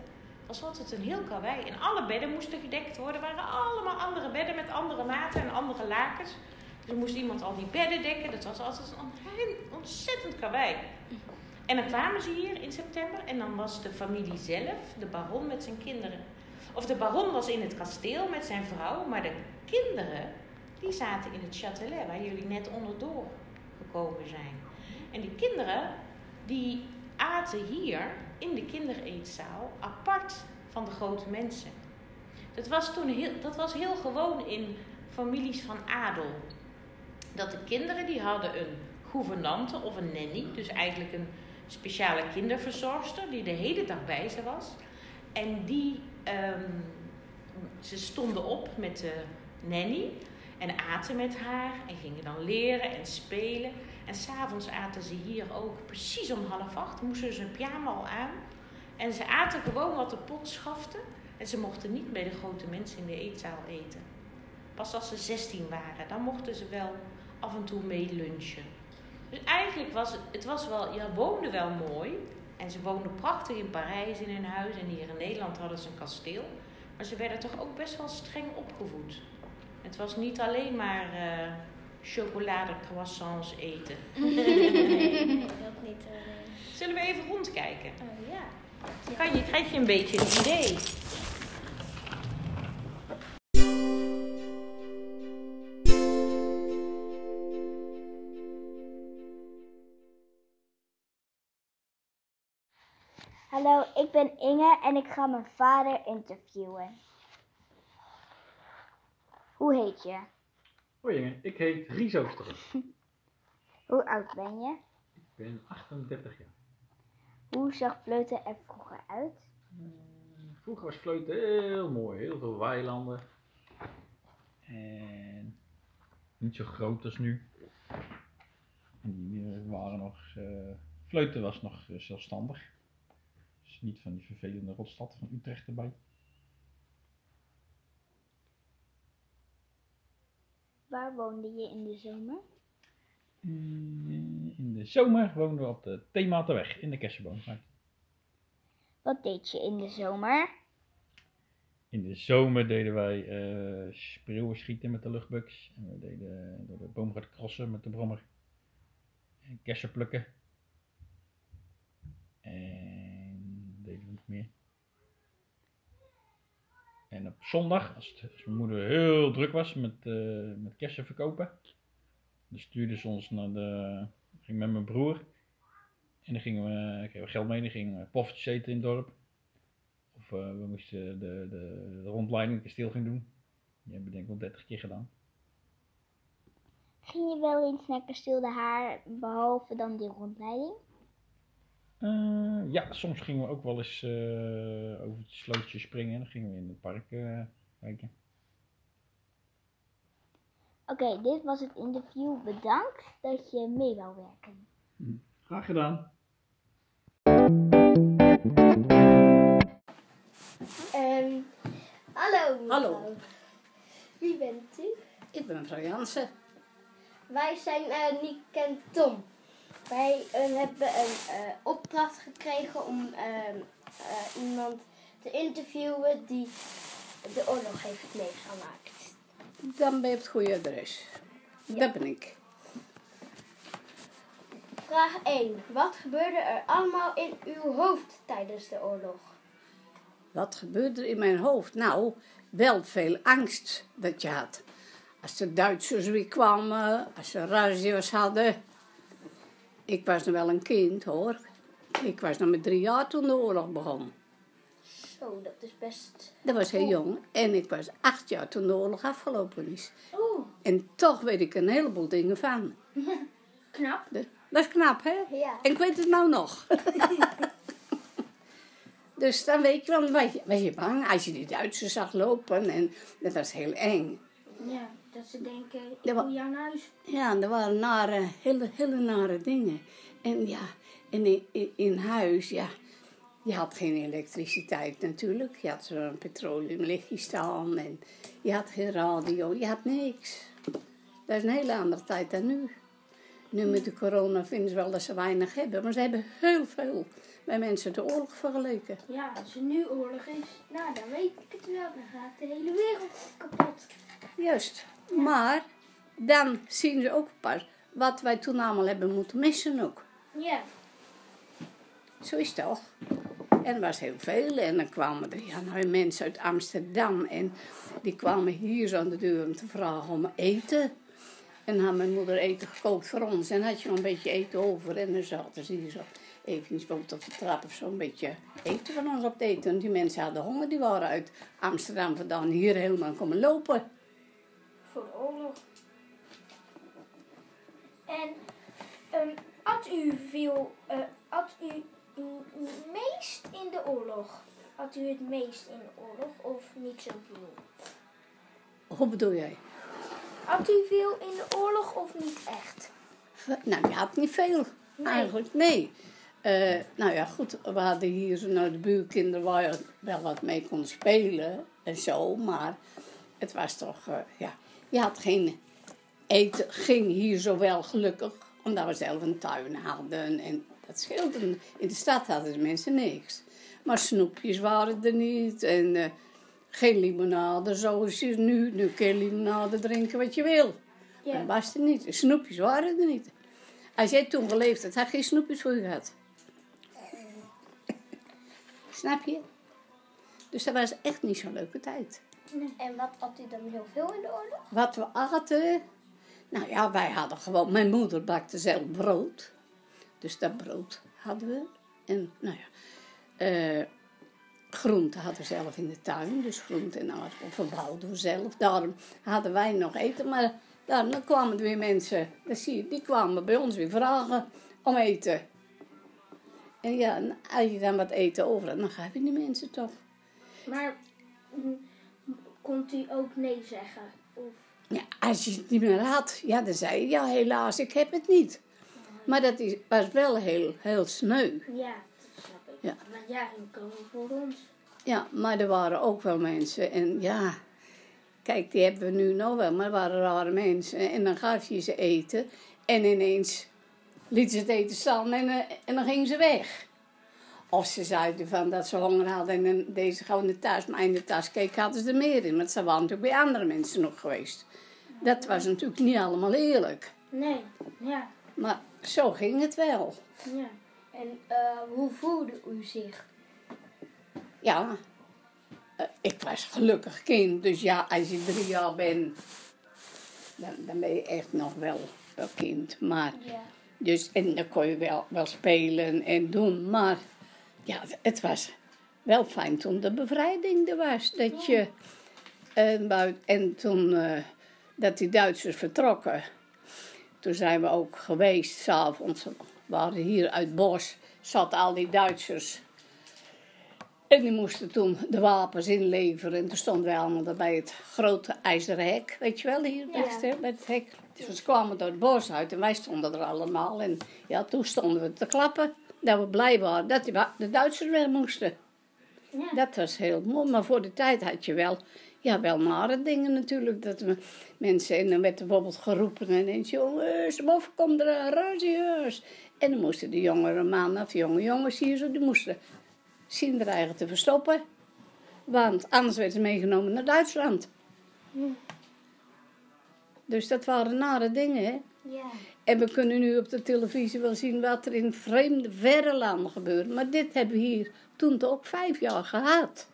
S7: Was altijd een heel karwei. En alle bedden moesten gedekt worden. Waren allemaal andere bedden met andere maten en andere lakens. Dus moest iemand al die bedden dekken. Dat was altijd een ontzettend karwei. En dan kwamen ze hier in september en dan was de familie zelf, de baron met zijn kinderen. Of de baron was in het kasteel met zijn vrouw, maar de kinderen, die zaten in het Châtelet, waar jullie net onderdoor gekomen zijn. En die kinderen, die aten hier in de kindereetzaal apart van de grote mensen. Dat was toen heel, dat was heel gewoon in families van adel. Dat de kinderen die hadden een gouvernante of een nanny, dus eigenlijk een speciale kinderverzorgster die de hele dag bij ze was. En die, ehm, ze stonden op met de nanny en aten met haar en gingen dan leren en spelen. En s'avonds aten ze hier ook precies om half acht, moesten ze hun pyjama al aan. En ze aten gewoon wat de pot schafte. En ze mochten niet bij de grote mensen in de eetzaal eten. Pas als ze 16 waren, dan mochten ze wel af en toe mee lunchen. Dus eigenlijk was het, het was wel, ja, woonden wel mooi. En ze woonden prachtig in Parijs in hun huis. En hier in Nederland hadden ze een kasteel. Maar ze werden toch ook best wel streng opgevoed. Het was niet alleen maar eh chocolade croissants eten.
S6: Nee, dat niet. nee.
S7: Zullen we even rondkijken?
S6: Oh, ja.
S7: Kan je, krijg je een beetje een idee.
S5: Ik ben Inge en ik ga mijn vader interviewen. Hoe heet je?
S9: Hoi Inge, ik heet Ries Oosteren.
S5: Hoe oud ben je?
S9: Ik ben 38 jaar.
S5: Hoe zag fleuten er vroeger uit?
S9: Eh, Vroeger was fleuten heel mooi, heel veel weilanden. En niet zo groot als nu. En die eh, waren nog, eh, fleuten was nog zelfstandig. Dus niet van die vervelende rotstad van Utrecht erbij.
S5: Waar woonde je in de zomer?
S9: Eh, In de zomer woonden we op de Thematenweg in de Kersenboomgaard.
S5: Wat deed je in de zomer?
S9: In de zomer deden wij eh spreeuwen schieten met de luchtbuks. En we deden door de boomgaard crossen met de brommer. En kersen plukken. En meer. En op zondag, als, het, als mijn moeder heel druk was met, eh met kersen verkopen, dan stuurde ze ons naar de. ging met mijn broer. En dan gingen we, kregen we geld mee, dan gingen we poffertjes eten in het dorp. Of eh, we moesten de, de, de rondleiding, kasteel gaan doen. Die hebben we denk ik wel 30 keer gedaan.
S5: Ging je wel eens naar Kasteel de Haar, behalve dan die rondleiding?
S9: Eh, ja, soms gingen we ook wel eens eh, over het slootje springen en dan gingen we in het park eh, kijken.
S5: Oké, dit was het interview. Bedankt dat je mee wou werken.
S9: Graag gedaan.
S8: Ehm, hallo.
S10: Hallo.
S8: Wie bent u?
S10: Ik ben mevrouw Jansen.
S8: Wij zijn eh Niek en Tom. Wij eh, hebben een eh, opdracht gekregen om ehm, eh, iemand te interviewen die de oorlog heeft meegemaakt.
S10: Dan ben je op het goede adres. Dat ben ik.
S8: Vraag 1. Wat gebeurde er allemaal in uw hoofd tijdens de oorlog?
S10: Wat gebeurde er in mijn hoofd? Nou, wel veel angst dat je had. Als de Duitsers weer kwamen, als ze razzia's hadden. Ik was nog wel een kind hoor. Ik was nog met drie jaar toen de oorlog begon.
S8: Zo, dat is best.
S10: Dat was heel jong. En ik was acht jaar toen de oorlog afgelopen is.
S8: Oeh,
S10: En toch weet ik een heleboel dingen van.
S8: knap.
S10: Dat is knap, hè?
S8: Ja.
S10: En ik weet het nou nog. dus dan weet je wel, was je, was je bang als je die Duitsers zag lopen. En dat was heel eng.
S8: Ja, dat ze denken, ik wil jou naar huis.
S10: Ja, er waren nare, hele, hele nare dingen. En ja, en in, in, in huis, ja, je had geen elektriciteit natuurlijk. Je had zo'n petroleumlichtje staan en je had geen radio, je had niks. Dat is een hele andere tijd dan nu. Nu met de corona vinden ze wel dat ze weinig hebben, maar ze hebben heel veel bij mensen de oorlog vergeleken.
S8: Ja, als er nu oorlog is, nou dan weet ik het wel. Dan gaat de hele wereld kapot.
S10: Juist. Maar dan zien ze ook pas wat wij toen allemaal hebben moeten missen ook.
S8: Ja,
S10: Zo is het toch? En er was heel veel. En dan kwamen er ja, nou, mensen uit Amsterdam. En die kwamen hier zo aan de deur om te vragen om eten. En dan had mijn moeder eten gekookt voor ons. En had je nog een beetje eten over. En dan zaten ze hier zo even op de trap of zo een beetje eten van ons op te eten. En die mensen hadden honger. Die waren uit Amsterdam vandaan hier helemaal komen lopen.
S8: Voor de oorlog. En ehm had u veel, eh, had u m- m- meest in de oorlog? Had u het meest in de oorlog of niet zo veel?
S10: Hoe bedoel jij?
S8: Had u veel in de oorlog of niet echt?
S10: Nou, je had niet veel. Eigenlijk, nee. Eh, nou ja, goed, we hadden hier zo nou, de buurkinderen waar je wel wat mee kon spelen en zo, maar het was toch, eh, ja, je had geen eten, ging hier zo wel gelukkig, omdat we zelf een tuin hadden en dat scheelde. In de stad hadden de mensen niks. Maar snoepjes waren er niet en eh, geen limonade zoals je nu, nu kun je limonade drinken wat je wil.
S8: Ja.
S10: Dat was er niet. Snoepjes waren er niet. Als jij toen geleefd had, had je geen snoepjes voor je gehad. Snap je? Dus dat was echt niet zo'n leuke tijd.
S8: En wat had u dan heel veel in de oorlog?
S10: Wat we aten, nou ja, wij hadden gewoon, mijn moeder bakte zelf brood. Dus dat brood hadden we. En nou ja, eh groenten hadden we zelf in de tuin. Dus groenten en aardappelen verbouwden we zelf. Daarom hadden wij nog eten. Maar dan, kwamen er weer mensen, dat zie je, die kwamen bij ons weer vragen om eten. En ja, als je dan wat eten over had, dan je die mensen toch.
S8: Maar kon u ook nee zeggen? Of
S10: Ja, als je het niet meer had, ja, dan zei je, ja, helaas, ik heb het niet. Maar dat is, was wel heel, heel sneu.
S8: ja, dat snap ik.
S10: Ja.
S8: Maar ja, die komen voor ons.
S10: Ja, maar er waren ook wel mensen. En ja, kijk, die hebben we nu nog wel, maar er waren rare mensen. En dan gaf je ze eten. En ineens lieten ze het eten staan en, eh, en dan gingen ze weg. Of ze zeiden van dat ze honger hadden en deze gewoon de tas. Maar in de tas keek hadden ze er meer in. Want ze waren natuurlijk bij andere mensen nog geweest. Dat was natuurlijk niet allemaal eerlijk.
S8: Nee, ja,
S10: Maar zo ging het wel.
S8: ja. En eh, hoe voelde u zich?
S10: ja, eh, ik was gelukkig kind. Dus ja, als je drie jaar bent, dan, dan ben je echt nog wel, wel kind. Maar,
S6: Ja.
S10: dus, en dan kon je wel, wel spelen en doen. Maar ja, het, was wel fijn toen de bevrijding er was. Dat je, en, bui- en toen eh, dat die Duitsers vertrokken. Toen zijn we ook geweest, s'avonds. We waren hier uit Bos, zaten al die Duitsers. En die moesten toen de wapens inleveren. En toen stonden wij allemaal daar bij het grote ijzeren hek. Weet je wel, hier
S6: Ja.
S10: bij het hek. Dus ze kwamen door het bos uit en wij stonden er allemaal. En ja, toen stonden we te klappen. Dat we blij waren dat de Duitsers weg moesten.
S6: Ja.
S10: Dat was heel mooi. Maar voor die tijd had je wel, ja, wel nare dingen natuurlijk. Dat we mensen, en dan werd er bijvoorbeeld geroepen ineens, jongens, boven komt er een razieus. En dan moesten de jongere mannen of jonge jongens hier zo, die moesten zien er eigen te verstoppen. Want anders werden ze meegenomen naar Duitsland. Dus dat waren nare dingen, hè.
S6: Ja.
S10: En we kunnen nu op de televisie wel zien wat er in vreemde, verre landen gebeurt. Maar dit hebben we hier toen toch ook vijf jaar gehad.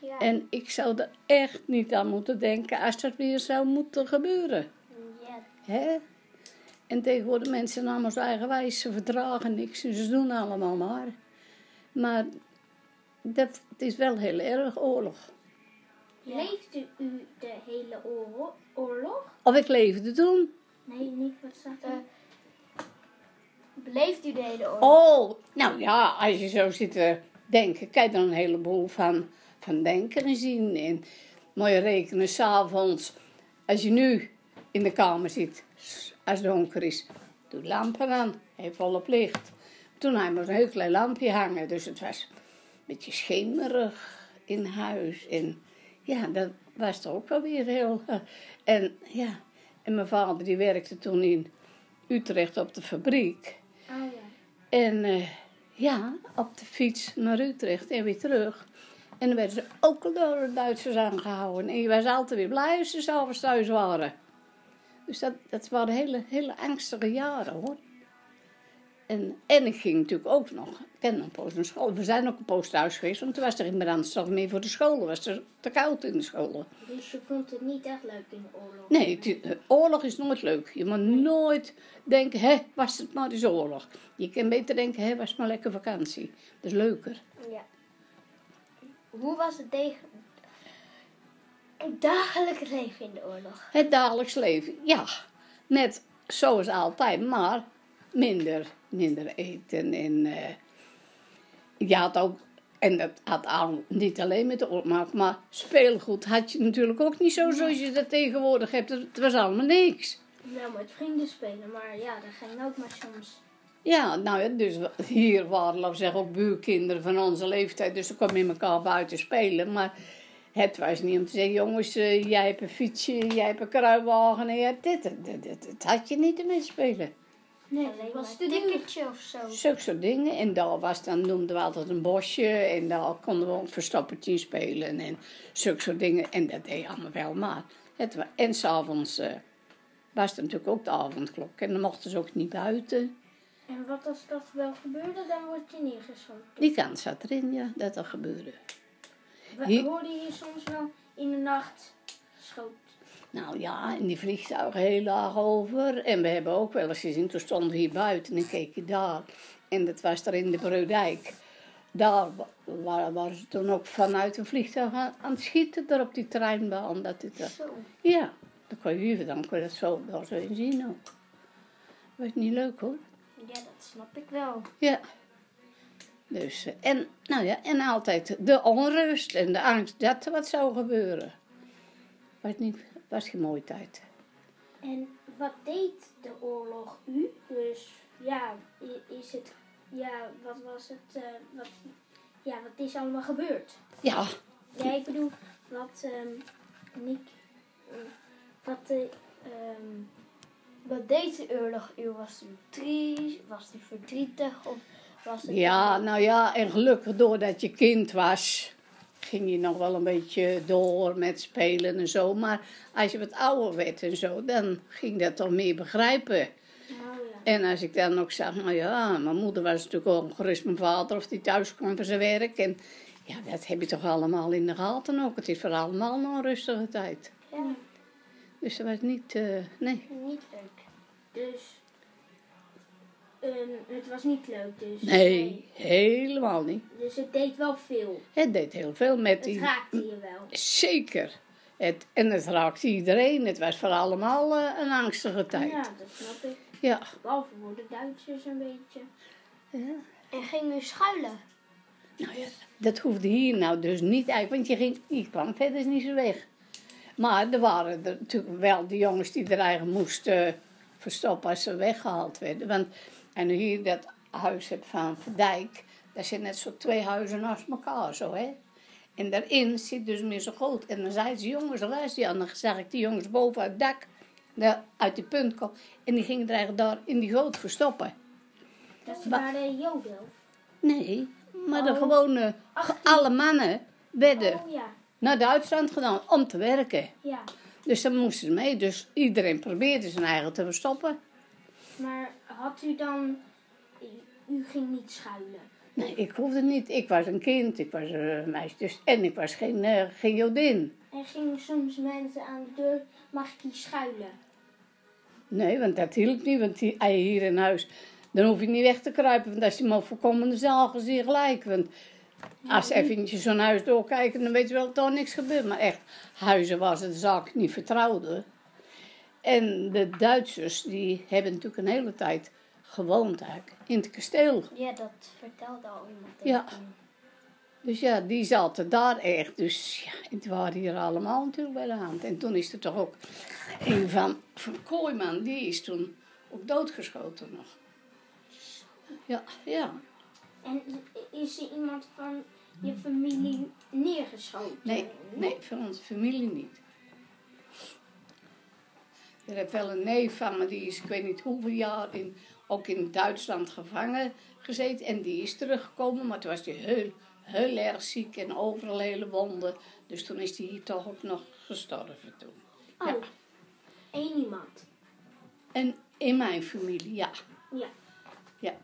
S6: Ja.
S10: En ik zou er echt niet aan moeten denken als dat weer zou moeten gebeuren.
S6: ja.
S10: Hè? En tegenwoordig mensen zijn allemaal zo eigenwijs, ze verdragen niks en ze doen allemaal maar. Maar dat, het is wel heel erg oorlog.
S6: Leeft u, u de hele oorlog?
S10: Of ik leefde toen.
S6: Nee, niet wat staat er? Beleeft u de hele oorlog?
S10: Oh, nou ja, als je zo zit te denken, je er een heleboel van, van denken en zien. En mooie rekenen s'avonds. Als je nu in de kamer zit, als het donker is, doe de lampen aan, heeft volop licht. Toen hadden we een heel klein lampje hangen, dus het was een beetje schemerig in huis. En ja, dat was toch ook wel weer heel... eh, En ja, en mijn vader die werkte toen in Utrecht op de fabriek.
S6: Oh ja.
S10: En eh, ja, op de fiets naar Utrecht en weer terug. En dan werden ze ook al door de Duitsers aangehouden. En je was altijd weer blij als ze s'avonds thuis waren. Dus dat, dat waren hele, hele angstige jaren hoor. En, en ik ging natuurlijk ook nog, ik ken een poos naar school. We zijn ook een poos thuis geweest, want toen was er in brandstof meer voor de scholen. Was er te koud in de scholen.
S6: Dus je vond het niet echt leuk in de oorlog?
S10: Nee, het is- oorlog is nooit leuk. Je moet nooit denken, hé, was het maar eens oorlog. Je kan beter denken, hé, was het maar lekker vakantie. Dat is leuker.
S6: Ja. Hoe was het tegen... het dagelijks leven in de oorlog?
S10: Het dagelijks leven, ja. Net zoals altijd, maar minder, minder eten. En eh, je had ook, en dat had al niet alleen met de maken, maar speelgoed had je natuurlijk ook niet zo zoals je dat tegenwoordig hebt. Het was allemaal niks.
S6: Wel met vrienden spelen, maar ja, dat ging ook maar soms.
S10: Ja, nou ja, dus hier waren, laten zeggen, ook buurkinderen van onze leeftijd. Dus ze kwamen met elkaar buiten spelen. Maar het was niet om te zeggen, jongens, eh, jij hebt een fietsje, jij hebt een kruiwagen en jij hebt dit. Dat, dat, dat, dat had je niet ermee spelen.
S6: Nee, alleen
S8: was het
S6: een ticketje of zo.
S10: Zulke soort dingen. En daar was dan, noemden we altijd een bosje. En daar konden we een verstoppertje spelen. En zulke soort dingen. En dat deed je allemaal wel maar. Het en s'avonds eh was er natuurlijk ook de avondklok. En dan mochten ze ook niet buiten.
S6: En wat als dat wel gebeurde, dan word je neergeschoten.
S10: Die kans zat erin, ja, dat dat gebeurde.
S6: We
S10: Hier-
S6: hoorden hier soms wel in de nacht schoot.
S10: Nou ja, en die vliegtuigen heel laag over. En we hebben ook wel eens gezien, toen stonden we hier buiten en keek je daar. En dat was daar in de Breudijk. Daar wa- wa- waren ze toen ook vanuit een vliegtuig aan, aan het schieten, daar op die treinbaan. Dat het, er-
S6: Zo.
S10: ja, dan kon je hier, dan kon je dat zo, daar zo in zien ook. Was niet leuk hoor.
S6: Ja, dat snap ik wel.
S10: Ja. Dus, eh, en, nou ja, en altijd de onrust en de angst dat er wat zou gebeuren. Was, niet, was geen mooie tijd.
S6: En wat deed de oorlog u? Dus ja, is het, ja, wat was het, eh, wat, ja, wat is allemaal gebeurd?
S10: Ja,
S6: Ja, ik bedoel, wat, Nick, eh, wat, eh, ehm, wat deed de oorlog u? Was u triest, was u verdrietig of was het...
S10: Ja, nou ja, en gelukkig doordat je kind was, ging je nog wel een beetje door met spelen en zo. Maar als je wat ouder werd en zo, dan ging dat toch meer begrijpen.
S6: Oh ja.
S10: En als ik dan ook zag, nou ja, mijn moeder was natuurlijk ook gerust mijn vader of die thuis kwam van zijn werk. En Ja, dat heb je toch allemaal in de gaten ook. Het is voor allemaal nog een rustige tijd.
S8: Ja,
S10: Dus dat was niet, eh, nee.
S8: niet leuk. Dus, ehm, het was niet leuk dus.
S10: Nee, helemaal niet.
S8: Dus het deed wel veel.
S10: Het deed heel veel met
S8: Het
S10: die...
S8: raakte je wel.
S10: Zeker. Het, en het raakte iedereen. Het was voor allemaal eh, een angstige tijd.
S8: Ja, dat snap ik.
S10: Ja.
S8: Behalve voor de Duitsers een beetje.
S10: ja.
S6: En ging u schuilen?
S10: Nou ja, dat hoefde hier nou dus niet eigenlijk, want je, ging, je kwam verder niet zo weg. Maar er waren er natuurlijk wel de jongens die er eigenlijk moesten verstoppen als ze weggehaald werden. Want en hier dat huis hebt van Verdijk, daar zitten net zo twee huizen naast elkaar zo, hè. En daarin zit dus meer zo groot. En dan zeiden ze, jongens, luister, en dan zag ik die jongens boven uit het dak, daar uit die punt komen. En die gingen er eigenlijk daar in die goot verstoppen.
S8: Dat
S10: Wa-
S8: waren Joden.
S10: Nee, maar de
S8: Oh.
S10: gewone, alle mannen werden
S8: Oh ja,
S10: naar Duitsland gedaan om te werken.
S8: ja.
S10: Dus dan moesten ze mee. Dus iedereen probeerde zijn eigen te verstoppen.
S8: Maar had u dan... U ging niet schuilen.
S10: Nee, ik hoefde niet. Ik was een kind, ik was een meisje. Dus, en ik was geen, eh, geen Jodin.
S8: Er gingen soms mensen aan de deur, mag ik hier schuilen?
S10: Nee, want dat hielp niet. Want die, je hier in huis, dan hoef je niet weg te kruipen. Want als je maar voorkomen zagen ze je gelijk. Want als ze eventjes zo'n huis doorkijken, dan weet je wel dat er niks gebeurt. Maar echt, huizen waar ze de zaak niet vertrouwden. En de Duitsers, die hebben natuurlijk een hele tijd gewoond eigenlijk in het kasteel.
S6: Ja, dat vertelde al iemand
S10: Ja. Dus ja, die zaten daar echt. Dus ja, het waren hier allemaal natuurlijk bij de hand. En toen is er toch ook een van, van Kooiman, die is toen ook doodgeschoten nog. Ja, ja.
S8: En is er iemand van je familie neergeschoten?
S10: Nee, nee, van onze familie niet. Er heeft wel een neef van me, die is ik weet niet hoeveel jaar in, ook in Duitsland gevangen gezeten. En die is teruggekomen, maar toen was hij heel, heel erg ziek en overal hele wonden. Dus toen is hij hier toch ook nog gestorven toen.
S8: Oh,
S10: Ja.
S8: één iemand.
S10: En in mijn familie, ja.
S8: Ja.
S10: ja.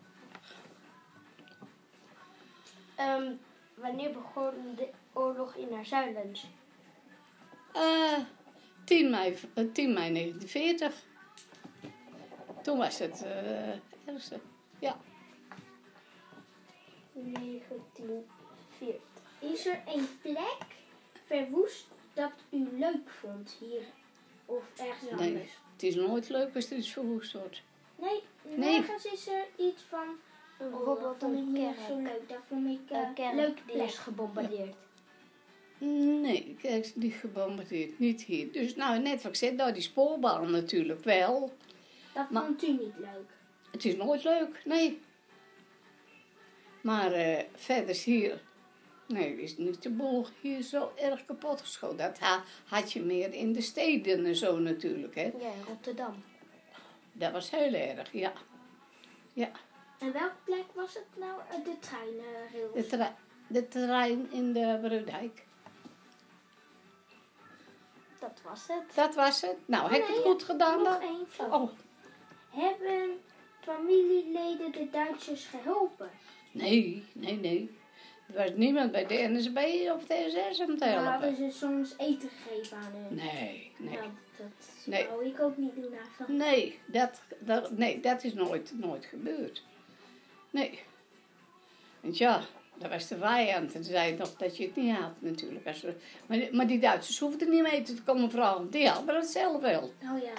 S6: Ehm, wanneer begon de oorlog in Zuilens?
S10: Eh 10, mei, eh, 10 mei 1940. Toen was het eh ergste. Ja.
S8: 1940. Is er een plek verwoest dat u leuk vond hier? Of ergens
S10: Nee,
S8: anders?
S10: het is nooit leuk als er iets verwoest wordt.
S8: Nee,
S10: Nee.
S8: nergens is er iets van... Oh,
S6: Bijvoorbeeld een
S8: niet
S6: kerk.
S8: zo leuk. Dat vond ik eh,
S6: Een kerk
S8: leuk
S6: die
S8: plek.
S6: is gebombardeerd.
S10: Nee, kijk, is niet gebombardeerd. Niet hier. Dus nou, net wat ik zei, nou, die spoorbaan natuurlijk wel.
S8: Dat
S10: Maar-
S8: vond u niet leuk.
S10: Het is nooit leuk, nee. Maar eh, verder is hier... Nee, is niet de boel hier zo erg kapot geschoten. Dat ha- had je meer in de steden en zo natuurlijk, hè.
S6: Ja, in Rotterdam.
S10: Dat was heel erg, ja. Ja,
S8: En welke plek was het nou? Eh, De treinrails.
S10: de, tra- de terrein in de Brudijk.
S6: Dat was het.
S10: Dat was het. Nou, heb ik het goed gedaan
S8: Nog
S10: dan?
S8: één.
S10: Oh,
S8: Hebben familieleden de Duitsers geholpen?
S10: nee, nee, nee. Er was niemand bij de NSB of de SS om te
S8: Nou, hadden
S10: helpen.
S8: ze soms eten gegeven aan hen?
S10: Nee, nee.
S8: Nou, dat
S10: Nee.
S8: zou ik ook niet doen eigenlijk.
S10: Nee, dat, dat, nee, dat is nooit, nooit gebeurd. Nee. Want ja, dat was de vijand. En zei nog dat je het niet had natuurlijk. Als we, maar, maar die Duitsers hoefden niet mee te komen vragen. Die hadden het zelf wel.
S8: Oh ja.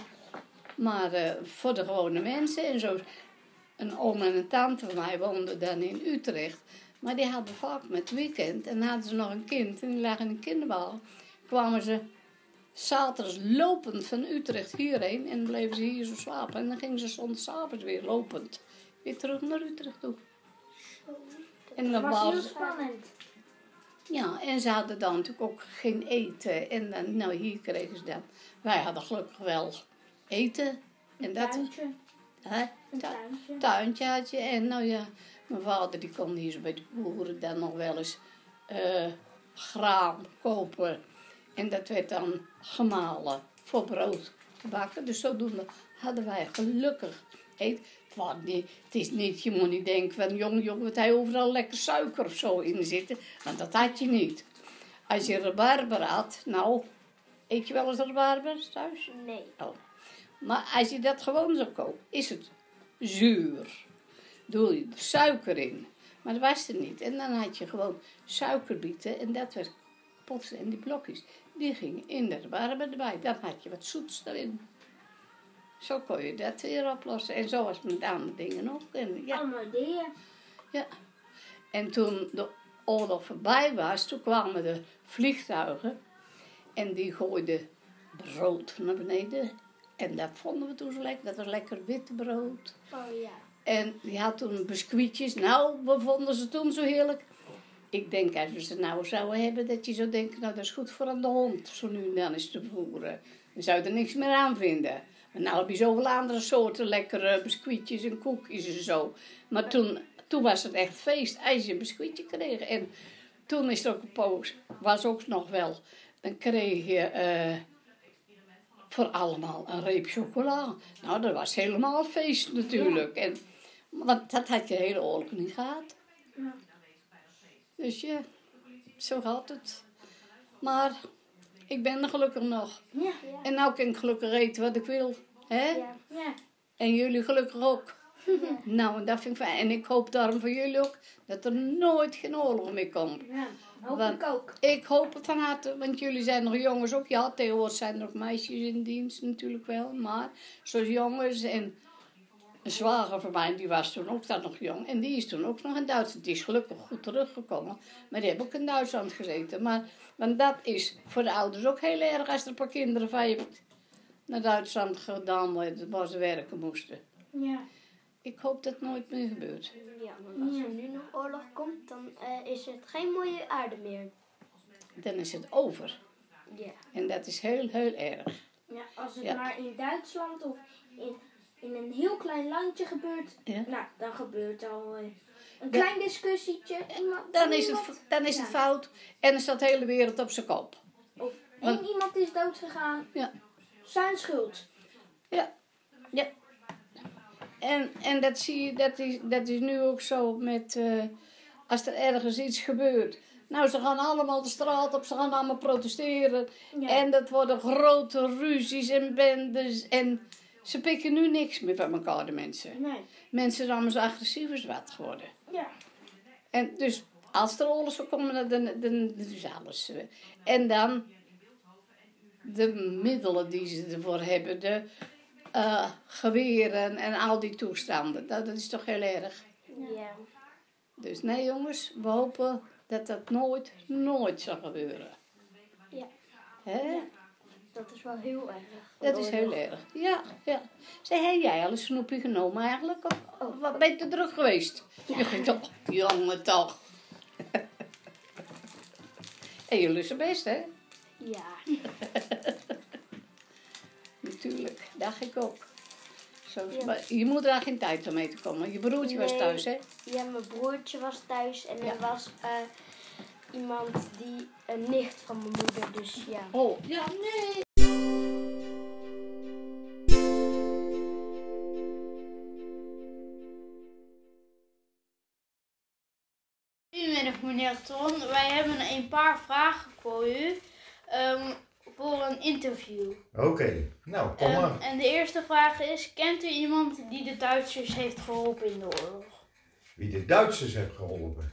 S10: Maar eh, voor de gewone mensen en zo. Een oom en een tante van mij woonden dan in Utrecht. Maar die hadden vaak met weekend. En hadden ze nog een kind. En die lag in een kinderwagen. Kwamen ze zaterdags lopend van Utrecht hierheen. En bleven ze hier zo slapen. En dan gingen ze zondagavond weer lopend. Weer terug naar Utrecht toe. En
S8: Dat was heel spannend.
S10: ja, en ze hadden dan natuurlijk ook geen eten. En dan, nou, hier kregen ze dan. Wij hadden gelukkig wel eten. En
S8: Een
S10: dat,
S8: tuintje.
S10: hè,
S8: Een
S10: tu-
S8: tuintje.
S10: tuintje had je. En nou ja, mijn vader die kon hier zo bij de boeren dan nog wel eens eh, graan kopen. En dat werd dan gemalen voor brood te bakken. Dus zodoende hadden wij gelukkig Het, was niet, het is niet, je moet niet denken van, jong, jong, wat hij overal lekker suiker of zo in zitten. Want dat had je niet. Als je rabarber had, nou, eet je wel eens rabarber thuis?
S6: Nee.
S10: Oh. Maar als je dat gewoon zo koopt, is het zuur. Doe je er suiker in. Maar dat was er niet. En dan had je gewoon suikerbieten en dat werd pots en die blokjes. Die gingen in de rabarber erbij. Dan had je wat zoets erin. Zo kon je dat weer oplossen. En zo was het met andere dingen ook. En, ja.
S6: Allemaal ideeën.
S10: Ja. En toen de oorlog voorbij was, toen kwamen de vliegtuigen en die gooiden brood naar beneden. En dat vonden we toen zo lekker. Dat was lekker wit brood.
S6: Oh ja.
S10: En die had toen biscuitjes. Nou, we vonden ze toen zo heerlijk. Ik denk, als we ze nou zouden hebben, dat je zou denken, nou dat is goed voor aan de hond, zo nu en dan eens te voeren. Dan zou je er niks meer aan vinden. Maar nou heb je zoveel andere soorten lekkere biscuitjes en koekjes en zo. Maar toen, toen was het echt feest als je een biscuitje kreeg. En toen is het ook een poos, was ook nog wel, dan kreeg je eh, voor allemaal een reep chocola. Nou, dat was helemaal feest natuurlijk. En, want dat had je de hele oorlog niet gehad. Dus ja, zo gaat het. Maar ik ben er gelukkig nog.
S6: Ja.
S10: En nou kan ik gelukkig eten wat ik wil. Hè?
S6: Ja. ja.
S10: En jullie gelukkig ook. nou, en dat vind ik fijn. En ik hoop daarom voor jullie ook dat er nooit geen oorlog meer komt.
S6: Ja, hoop
S10: Want
S6: ik ook.
S10: Ik hoop het van harte, want jullie zijn nog jongens ook. Ja, tegenwoordig zijn er ook meisjes in dienst natuurlijk wel. Maar zoals jongens en een zwager van mij, die was toen ook dan nog jong. En die is toen ook nog in Duitsland. Die is gelukkig goed teruggekomen. Maar die heeft ook in Duitsland gezeten. Maar want dat is voor de ouders ook heel erg als er een paar kinderen van je naar Duitsland gedaan worden, waar ze werken moesten.
S6: Ja.
S10: Ik hoop dat het nooit meer gebeurt.
S6: Ja, want als er nu nog oorlog komt, dan eh, is het geen mooie aarde meer.
S10: Dan is het over.
S6: Ja.
S10: En dat is heel, heel erg.
S6: Ja, als het
S10: Ja.
S6: maar in Duitsland of in, in een heel klein landje gebeurt,
S10: Ja.
S6: nou, dan gebeurt al eh, een
S10: Ja.
S6: klein discussietje. Iemand,
S10: Dan is
S6: iemand-
S10: het, dan is het fout en dan staat de hele wereld op zijn kop.
S6: Of
S10: Want-
S6: één iemand is dood gegaan,
S10: Ja.
S6: zijn schuld.
S10: Ja, ja. En, en dat zie je, dat is, dat is nu ook zo met, eh, als er ergens iets gebeurt. Nou, ze gaan allemaal de straat op, ze gaan allemaal protesteren. En dat worden grote ruzies en bendes. En ze pikken nu niks meer van elkaar, de mensen.
S6: Nee.
S10: Mensen zijn allemaal zo agressief als wat geworden.
S6: Ja.
S10: En dus als er oorlog zou komen, dan, dan, dan is alles. En dan de middelen die ze ervoor hebben, de eh, geweren en al die toestanden. Dat, dat is toch heel erg.
S6: Ja.
S10: Dus nee jongens, we hopen dat dat nooit, nooit zal gebeuren.
S6: Ja.
S10: Hè?
S6: Dat is wel heel erg.
S10: Dat is heel erg. Ja, ja. Zeg, heb jij al een snoepje genomen eigenlijk? Of, of wat ben je te druk geweest? Je ging toch, jongen toch. en is het best, hè?
S6: Ja.
S10: Natuurlijk, dacht ik ook. Zo,
S6: Ja.
S10: maar je moeder had geen tijd om mee te komen. Je broertje was thuis, hè?
S6: Ja, mijn broertje was thuis en
S10: Ja.
S6: er was eh, iemand die een nicht van mijn moeder, dus ja.
S10: Oh, ja, nee.
S11: Goedemiddag meneer Ton, wij hebben een paar vragen voor u ehm, voor een interview.
S12: Oké, nou, kom
S11: Ehm,
S12: maar.
S11: en de eerste vraag is, kent u iemand die de Duitsers heeft geholpen in de oorlog?
S12: Wie de Duitsers heeft geholpen.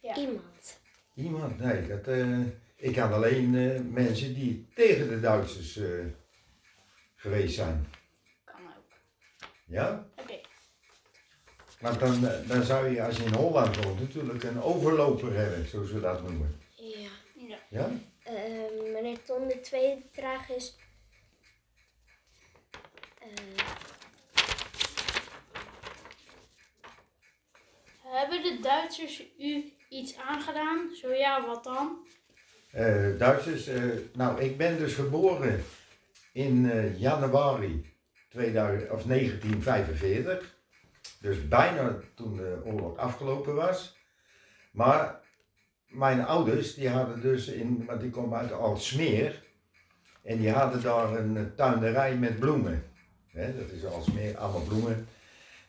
S11: Ja.
S6: Iemand.
S12: Iemand? Nee, dat, eh, ik kan alleen eh, mensen die tegen de Duitsers eh, geweest zijn.
S11: Kan ook.
S12: Ja?
S11: Oké.
S12: Maar dan, dan zou je, als je in Holland woont, natuurlijk een overloper hebben, zoals we dat noemen.
S6: Ja.
S11: Ja.
S12: Ja?
S6: Eh, meneer Ton, de tweede vraag is. eh,
S11: Hebben de Duitsers u iets aangedaan? Zo ja, wat dan?
S12: Eh, Duitsers, eh, nou, ik ben dus geboren in eh, januari 2000, of 1945. Dus bijna toen de oorlog afgelopen was. Maar mijn ouders, die hadden dus in, want die komen uit Alsmeer. En die hadden daar een tuinderij met bloemen. Dat is Alsmeer, allemaal bloemen.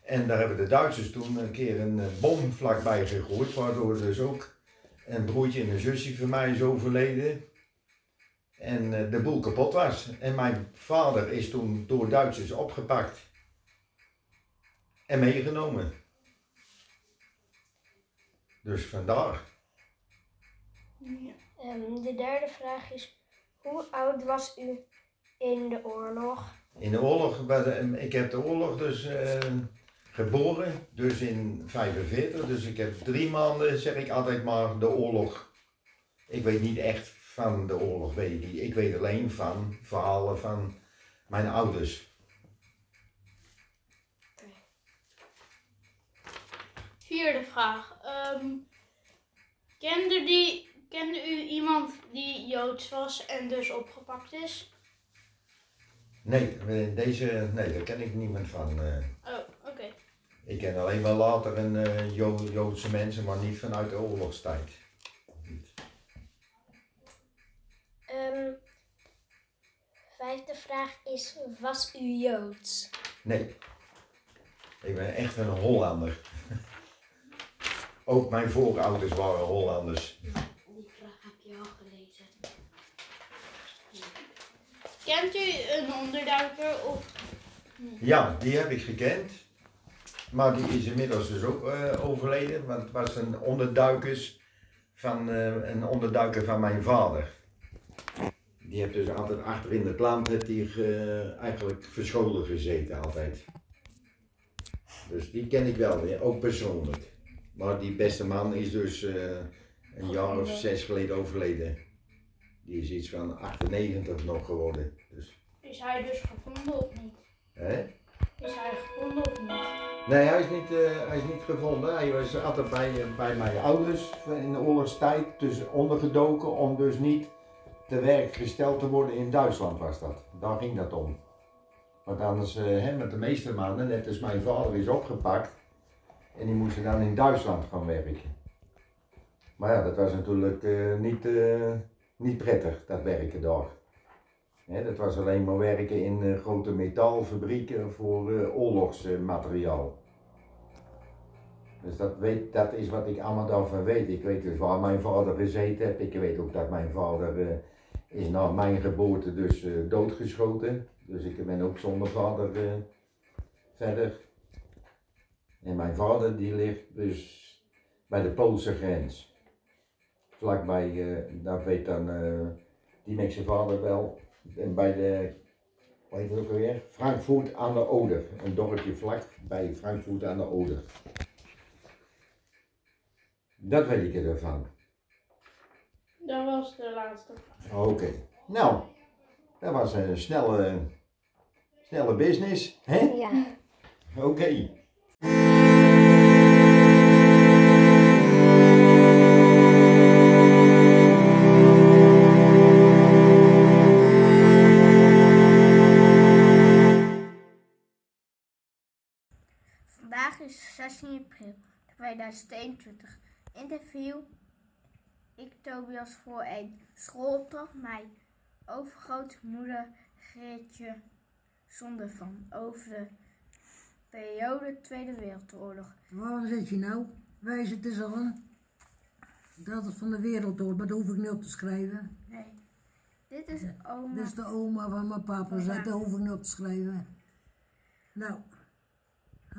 S12: En daar hebben de Duitsers toen een keer een eh, bom vlakbij gegooid, waardoor dus ook een broertje en een zusje van mij is overleden. En eh, de boel kapot was. En mijn vader is toen door Duitsers opgepakt. En meegenomen. Dus vandaar.
S8: Ehm, de derde vraag is, hoe oud was u in de oorlog?
S12: In de oorlog, was- eh, ik heb de oorlog dus eh, geboren, dus in 45. Dus ik heb drie maanden, zeg ik altijd maar, de oorlog. Ik weet niet echt van de oorlog, weet ik niet. Ik weet alleen van verhalen van mijn ouders.
S11: Vierde vraag. Ehm, kende, die, kende u iemand die Joods was en dus opgepakt is?
S12: Nee, deze, nee, daar ken ik niemand van. eh.
S11: Oh, oké.
S12: Ik ken alleen wel later een eh, Jo- Joodse mensen, maar niet vanuit de oorlogstijd.
S5: Ehm, vijfde vraag is, was u Joods?
S12: Nee. Ik ben echt een Hollander. Ook mijn voorouders waren Hollanders.
S8: Die vraag heb je al gelezen.
S11: Kent u een onderduiker of...
S12: Ja, die heb ik gekend. Maar die is inmiddels dus ook eh, overleden. Want het was een onderduikers van eh, een onderduiker van mijn vader. Die heeft dus altijd achter in het land heeft die, eh, eigenlijk verscholen gezeten altijd. Dus die ken ik wel weer, ook persoonlijk. Maar die beste man is dus een jaar of zes geleden overleden. Die is iets van 98 nog geworden. Dus,
S11: Is hij dus gevonden of niet?
S12: hè?
S11: Is hij gevonden of niet?
S12: Nee, hij is niet, eh, hij is niet gevonden. Hij was altijd bij, eh, bij mijn ouders in de oorlogstijd, dus ondergedoken om dus niet te werk gesteld te worden in Duitsland was dat. Daar ging dat om. Want anders, eh, hè, met de meeste mannen, net als mijn vader is opgepakt en die moesten dan in Duitsland gaan werken. Maar ja, dat was natuurlijk niet, niet prettig, dat werken daar. Dat was alleen maar werken in eh, grote metaalfabrieken voor eh, oorlogsmateriaal. Dus dat, weet, dat is wat ik allemaal daarvan weet. Ik weet dus waar mijn vader gezeten heeft. Ik weet ook dat mijn vader eh, is na mijn geboorte dus doodgeschoten. Dus ik ben ook zonder vader verder. En mijn vader die ligt dus bij de Poolse grens. Vlakbij, daar weet dan die met vader wel. En bij de, hoe heet het ook alweer? Frankfurt aan de Oder. Een dorpje vlak bij Frankfurt aan de Oder. Dat weet ik ervan.
S11: Dat was de laatste vraag.
S12: Oké. Nou, dat was een snelle, snelle business, hè?
S5: Ja.
S12: Oké.
S6: 2021. Interview. Ik Tobias voor een schoolopdracht. Mijn overgrootmoeder Geertje zonder van over de periode Tweede Wereldoorlog.
S13: Waar zit je nou? Wijs het eens aan. Dat is van de wereldoorlog, maar dat hoef ik niet op te schrijven.
S6: Nee. Dit is oma.
S13: Dit is de oma van mijn papa, zei, dat hoef ik niet op te schrijven. Nou,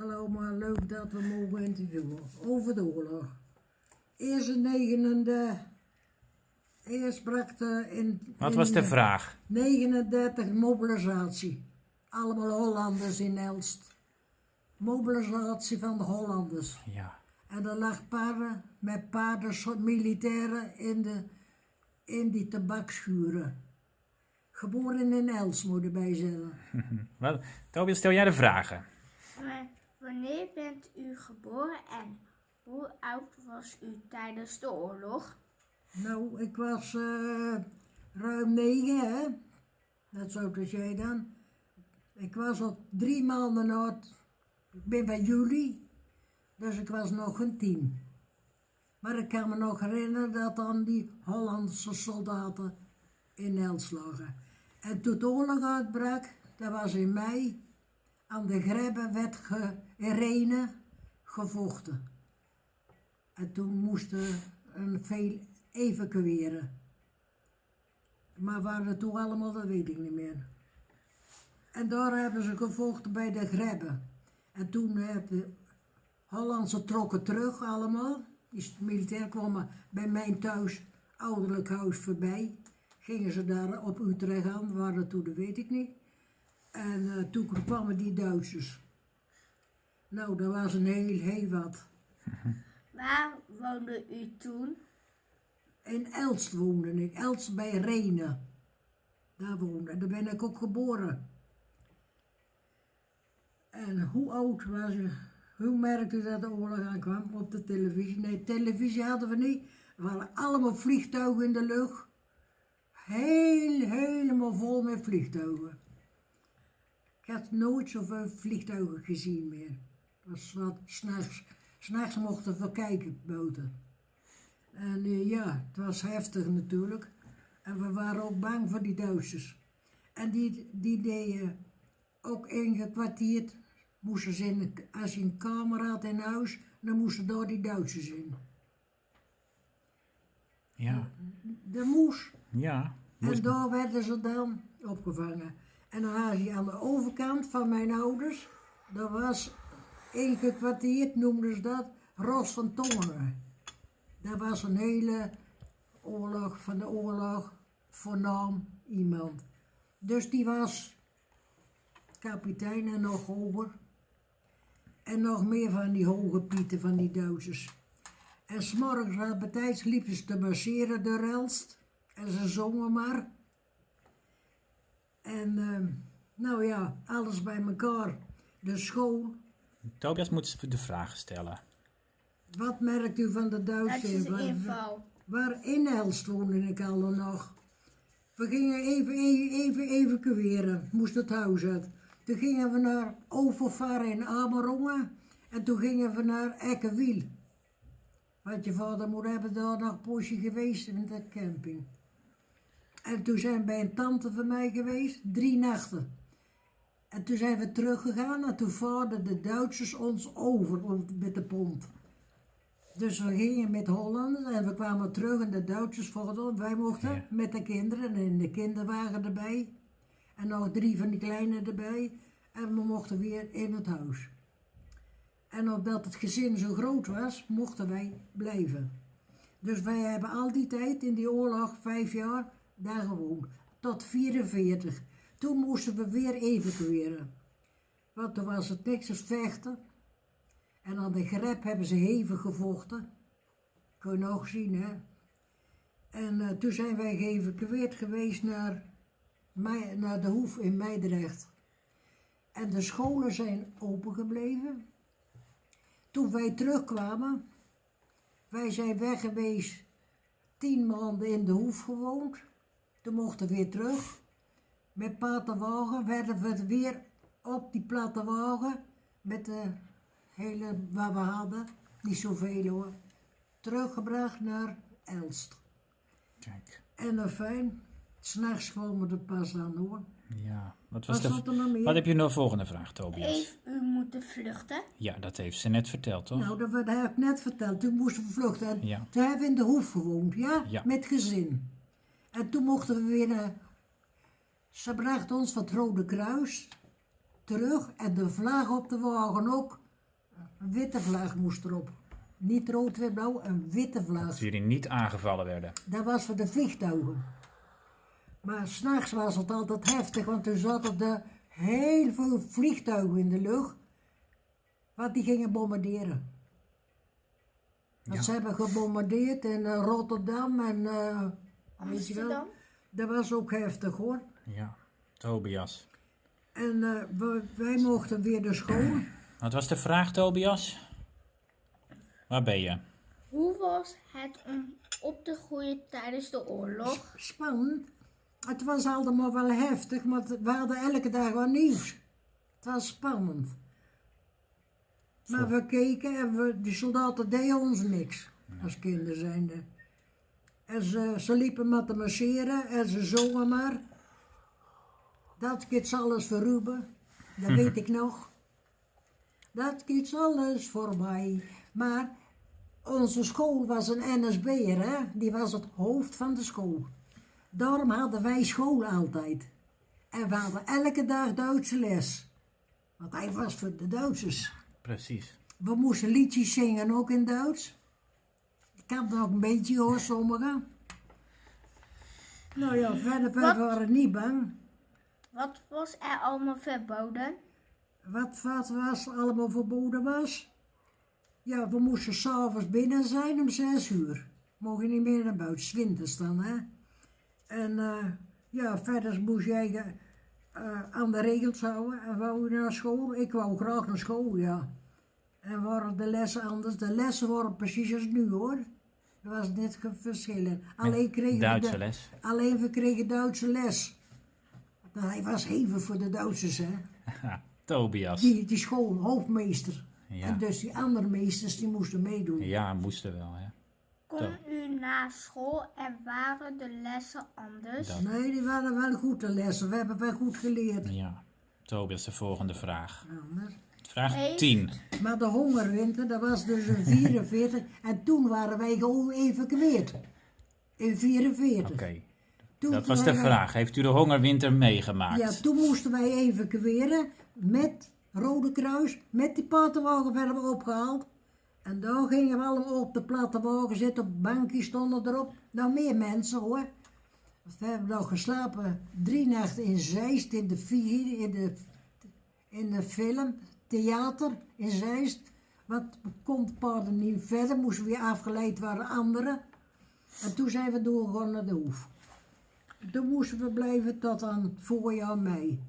S13: hallo, maar leuk dat we mogen interviewen over de oorlog. Eerst een negende, eerst bracht eh, in...
S14: Wat
S13: in,
S14: was de vraag?
S13: 39 mobilisatie. Allemaal Hollanders in Elst. Mobilisatie van de Hollanders.
S14: Ja.
S13: En er lag paarden met paarden, soort militairen in, de, in die tabakschuren. Geboren in Elst, moet ik erbij zeggen.
S14: Tobias, stel jij de vragen.
S6: Wanneer bent u geboren en hoe oud was u tijdens de oorlog?
S13: Nou, ik was eh, ruim negen, hè. Dat zo dus jij dan. Ik was al drie maanden oud. Ik ben bij juli, dus ik was nog een tien. Maar ik kan me nog herinneren dat dan die Hollandse soldaten in Elst lagen. En toen de oorlog uitbrak, dat was in mei aan de grebbe werd ge, in Renen gevochten. En toen moesten een veel evacueren. Maar waar het toen allemaal, dat weet ik niet meer. En daar hebben ze gevochten bij de grebbe. En toen hebben de Hollandse trokken terug allemaal. Die militair kwamen bij mijn thuis, ouderlijk huis, voorbij. Gingen ze daar op Utrecht aan, waar dat toen, dat weet ik niet. En eh, toen kwamen die Duitsers. Nou, dat was een heel, heel wat.
S8: Waar woonde u toen?
S13: In Elst woonde ik, Elst bij Renen. Daar woonde, daar ben ik ook geboren. En hoe oud was u? Hoe merkte u dat de oorlog aankwam op de televisie? Nee, televisie hadden we niet. Er waren allemaal vliegtuigen in de lucht. Heel, helemaal vol met vliegtuigen. Ik had nooit zoveel vliegtuigen gezien meer. Was wat s'nachts. S'nachts mochten we kijken buiten. En eh, ja, het was heftig natuurlijk. En we waren ook bang voor die Duitsers. En die, die deden ook ingekwartierd. Moesten ze in, als je een kamer had in huis, dan moesten daar die Duitsers in.
S14: Ja.
S13: De moes.
S14: Ja.
S13: En
S14: Moest-
S13: daar werden ze dan opgevangen. En dan had je aan de overkant van mijn ouders, dat was ingekwartierd, noemden ze dat, Ros van Tongeren. Dat was een hele oorlog, van de oorlog, voornaam iemand. Dus die was kapitein en nog hoger. En nog meer van die hoge pieten van die Duitsers. En s'morgens appetijds liepen ze te masseren de Relst. En ze zongen maar. En ehm, nou ja, alles bij elkaar. De school.
S14: Tobias moet de vragen stellen.
S13: Wat merkt u van de
S8: Dat is
S13: Duitsers?
S8: de
S13: Waar-
S8: inval.
S13: Waar in Elst woonde ik al dan nog. We gingen even, even, even evacueren, moest het huis uit. Toen gingen we naar Overvaren in Amerongen en toen gingen we naar Ekkewiel. Want je vader moet hebben daar nog een poosje geweest in de camping. En toen zijn we bij een tante van mij geweest, drie nachten. En toen zijn we teruggegaan en toen vaarden de Duitsers ons over met de pont. Dus we gingen met Hollanders en we kwamen terug en de Duitsers ons. Wij mochten met de kinderen en de kinderwagen erbij. En nog drie van die kleine erbij. En we mochten weer in het huis. En omdat het gezin zo groot was, mochten wij blijven. Dus wij hebben al die tijd in die oorlog, vijf jaar, daar gewoond. Tot 44. Toen moesten we weer evacueren. Want toen was het als vechten. En aan de grep hebben ze hevig gevochten. Kun je nog zien, hè? En eh, toen zijn wij geëvacueerd geweest naar, naar de Hoef in Meidrecht. En de scholen zijn open gebleven. Toen wij terugkwamen, wij zijn weg geweest, tien maanden in de Hoef gewoond. Toen mochten we weer terug. Met paterwagen werden we weer op die platte wagen met de hele waar we hadden, niet zoveel hoor, teruggebracht naar Elst.
S14: Kijk.
S13: En dan fijn, s'nachts kwamen we er pas aan hoor.
S14: Ja. Wat, was
S13: Wat
S14: de,
S13: zat er nog meer?
S14: wat heb je nog volgende vraag, Tobias?
S8: Heeft u moeten vluchten?
S14: Ja, dat heeft ze net verteld, toch?
S13: Nou, dat, dat heb ik net verteld. Toen moesten we vluchten. En
S14: Ja.
S13: Toen hebben we in de hoef gewoond, ja?
S14: Ja.
S13: Met gezin. En toen mochten we weer naar... Ze brachten ons van het Rode Kruis terug. En de vlag op de wagen ook. Een witte vlag moest erop. Niet rood, wit, blauw, een witte vlag.
S14: Dat jullie niet aangevallen werden.
S13: Dat was voor de vliegtuigen. Maar s'nachts was het altijd heftig, want toen zaten er heel veel vliegtuigen in de lucht. Wat die gingen bombarderen. Want ze hebben gebombardeerd in eh, Rotterdam en eh, weet je wel.
S8: Amsterdam?
S13: Dat was ook heftig hoor.
S14: Ja. Tobias.
S13: En eh, we- wij mochten weer de school.
S14: Wat was de vraag, Tobias? Waar ben je?
S8: Hoe was het om op te groeien tijdens de oorlog?
S13: Spannend. Het was allemaal wel heftig, maar we hadden elke dag wat nieuws. Het was spannend. Maar we keken en we, die soldaten deden ons niks, als kinderen zijnde. En ze, ze liepen maar te marcheren en ze zongen maar. Dat is alles voor Ruben. Dat weet ik nog. Dat iets alles voorbij. Maar onze school was een NSB'er, hè? Die was het hoofd van de school. Daarom hadden wij school altijd. En we hadden elke dag Duitse les. Want hij was voor de Duitsers.
S14: Precies.
S13: We moesten liedjes zingen, ook in Duits. Ik kan het ook een beetje hoor, sommigen. Nou ja, verder,
S8: Wat?
S13: waren niet bang.
S8: Wat was er allemaal verboden?
S13: Wat, wat was allemaal verboden was? Ja, we moesten s'avonds binnen zijn om zes uur. Mogen niet meer naar buiten, 's winters dan, hè. En eh, ja, verder moest jij eh, aan de regels houden. En wou je naar school? Ik wou graag naar school, ja. En waren de lessen anders? De lessen waren precies als nu, hoor. Er was net verschillen. Alleen kregen we
S14: Duitse
S13: de-
S14: les.
S13: Alleen we kregen Duitse les. Nou, hij was hevig voor de Duitsers, hè.
S14: Tobias.
S13: Die, die school, hoofdmeester.
S14: Ja.
S13: En dus die andere meesters die moesten meedoen.
S14: Ja, moesten wel, hè.
S8: Kon u na school en waren de lessen anders?
S13: Nee, die waren wel goed de lessen. We hebben wel goed geleerd.
S14: Ja. Tobias, de volgende vraag.
S13: Anders.
S14: Vraag
S13: Hey.
S14: 10.
S13: Maar de hongerwinter, dat was dus in 44. en toen waren wij gewoon evacueerd. In 44.
S14: Oké.
S13: Toen
S14: Dat was de
S13: wij-
S14: vraag. Heeft u de hongerwinter meegemaakt?
S13: Ja, toen moesten wij evacueren met Rode Kruis, met die plattenwagen werden we opgehaald. En daar gingen we allemaal op de plattenwagen zitten, op bankjes stonden erop. Nou, meer mensen hoor. We hebben nog geslapen drie nachten in Zeist, in de, in de, in de film, theater in Zeist. Want we konden paarden niet verder, moesten weer afgeleid worden anderen. En toen zijn we doorgegaan naar de hoef. Toen moesten we blijven tot aan het voorjaar mei.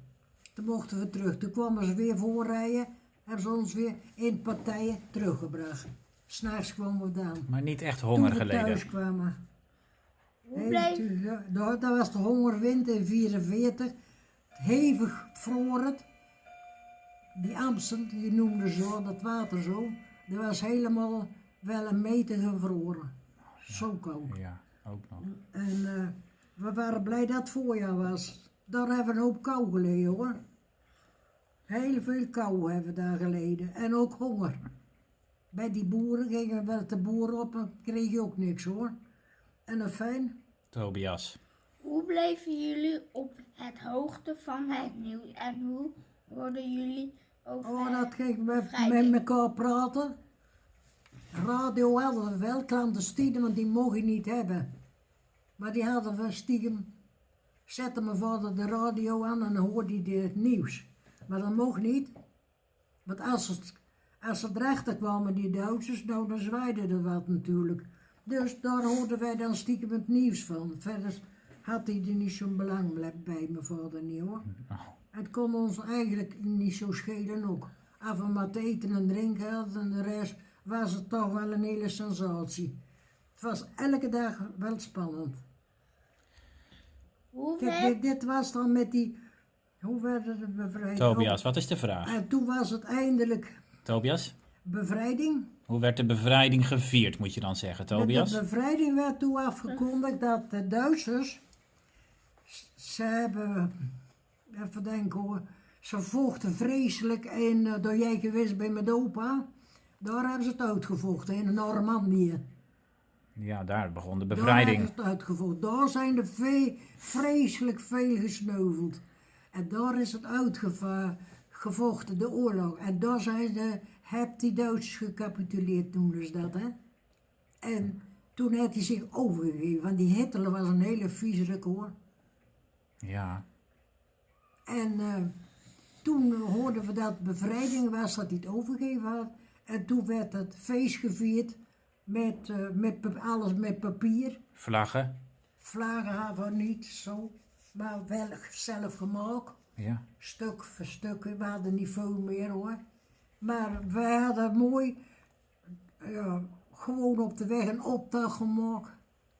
S13: Toen mochten we terug. Toen kwamen ze weer voorrijden. Hebben ze ons weer in partijen teruggebracht. S'nachts kwamen we dan.
S14: Maar niet echt honger
S13: Toen we
S14: geleden.
S13: thuis kwamen.
S8: Hoe bleef-
S13: dat, was de hongerwinter in 44. Hevig vroor het. Die Amstel, die noemden zo, dat water zo. Dat was helemaal wel een meter gevroren. Zo koud.
S14: Ja, ook nog.
S13: En eh, we waren blij dat het voorjaar was. Daar hebben we een hoop kou geleden hoor. Heel veel kou hebben we daar geleden. En ook honger. Bij die boeren gingen we met de boeren op en kreeg je ook niks hoor. En een fijn.
S14: Tobias.
S8: Hoe bleven jullie op het hoogte van het nieuws en hoe hoorden jullie over
S13: Oh, dat ging met, met elkaar praten. Radio hadden we wel, clandestine, want die mocht je niet hebben. Maar die hadden we stiekem. Zette mijn vader de radio aan en dan hoorde hij het nieuws. Maar dat mocht niet. Want als het, als het rechter kwamen, die Duitsers, nou dan zwaaide er wat natuurlijk. Dus daar hoorden wij dan stiekem het nieuws van. Verder had hij er niet zo'n belang bij, mijn vader niet hoor. Het kon ons eigenlijk niet zo schelen ook. Als we maar te eten en drinken hadden en de rest was het toch wel een hele sensatie. Het was elke dag wel spannend.
S8: Hoe
S13: Kijk, dit, dit was dan met die... Hoe werd het bevrijd?
S14: Tobias, wat is de vraag?
S13: En toen was het eindelijk
S14: Tobias?
S13: bevrijding.
S14: Hoe werd de bevrijding gevierd, moet je dan zeggen,
S13: Met
S14: Tobias?
S13: de bevrijding werd toen afgekondigd dat de Duitsers... Ze hebben... Even denken hoor. Ze vochten vreselijk in... uh, Door jij geweest bij mijn opa. Daar hebben ze het uitgevochten, in Normandië.
S14: Ja, daar begon de
S13: Daar
S14: bevrijding.
S13: ze het uitgevochten. Daar zijn er ve- vreselijk veel gesneuveld. En daar is het uitgevochten, de oorlog. En daar zijn de, Duitsers gecapituleerd, noemden ze dat, hè. En toen heeft hij zich overgegeven, want die Hitler was een hele viezerik hoor.
S14: Ja.
S13: En eh, toen hoorden we dat bevrijding was, dat hij het overgegeven had. En toen werd het feest gevierd met, eh, met alles met papier.
S14: Vlaggen.
S13: Vlaggen hadden we niet zo, maar wel zelf gemaakt.
S14: Ja.
S13: Stuk voor stuk, we hadden niet veel meer hoor. Maar wij hadden mooi, ja, gewoon op de weg een optocht gemaakt.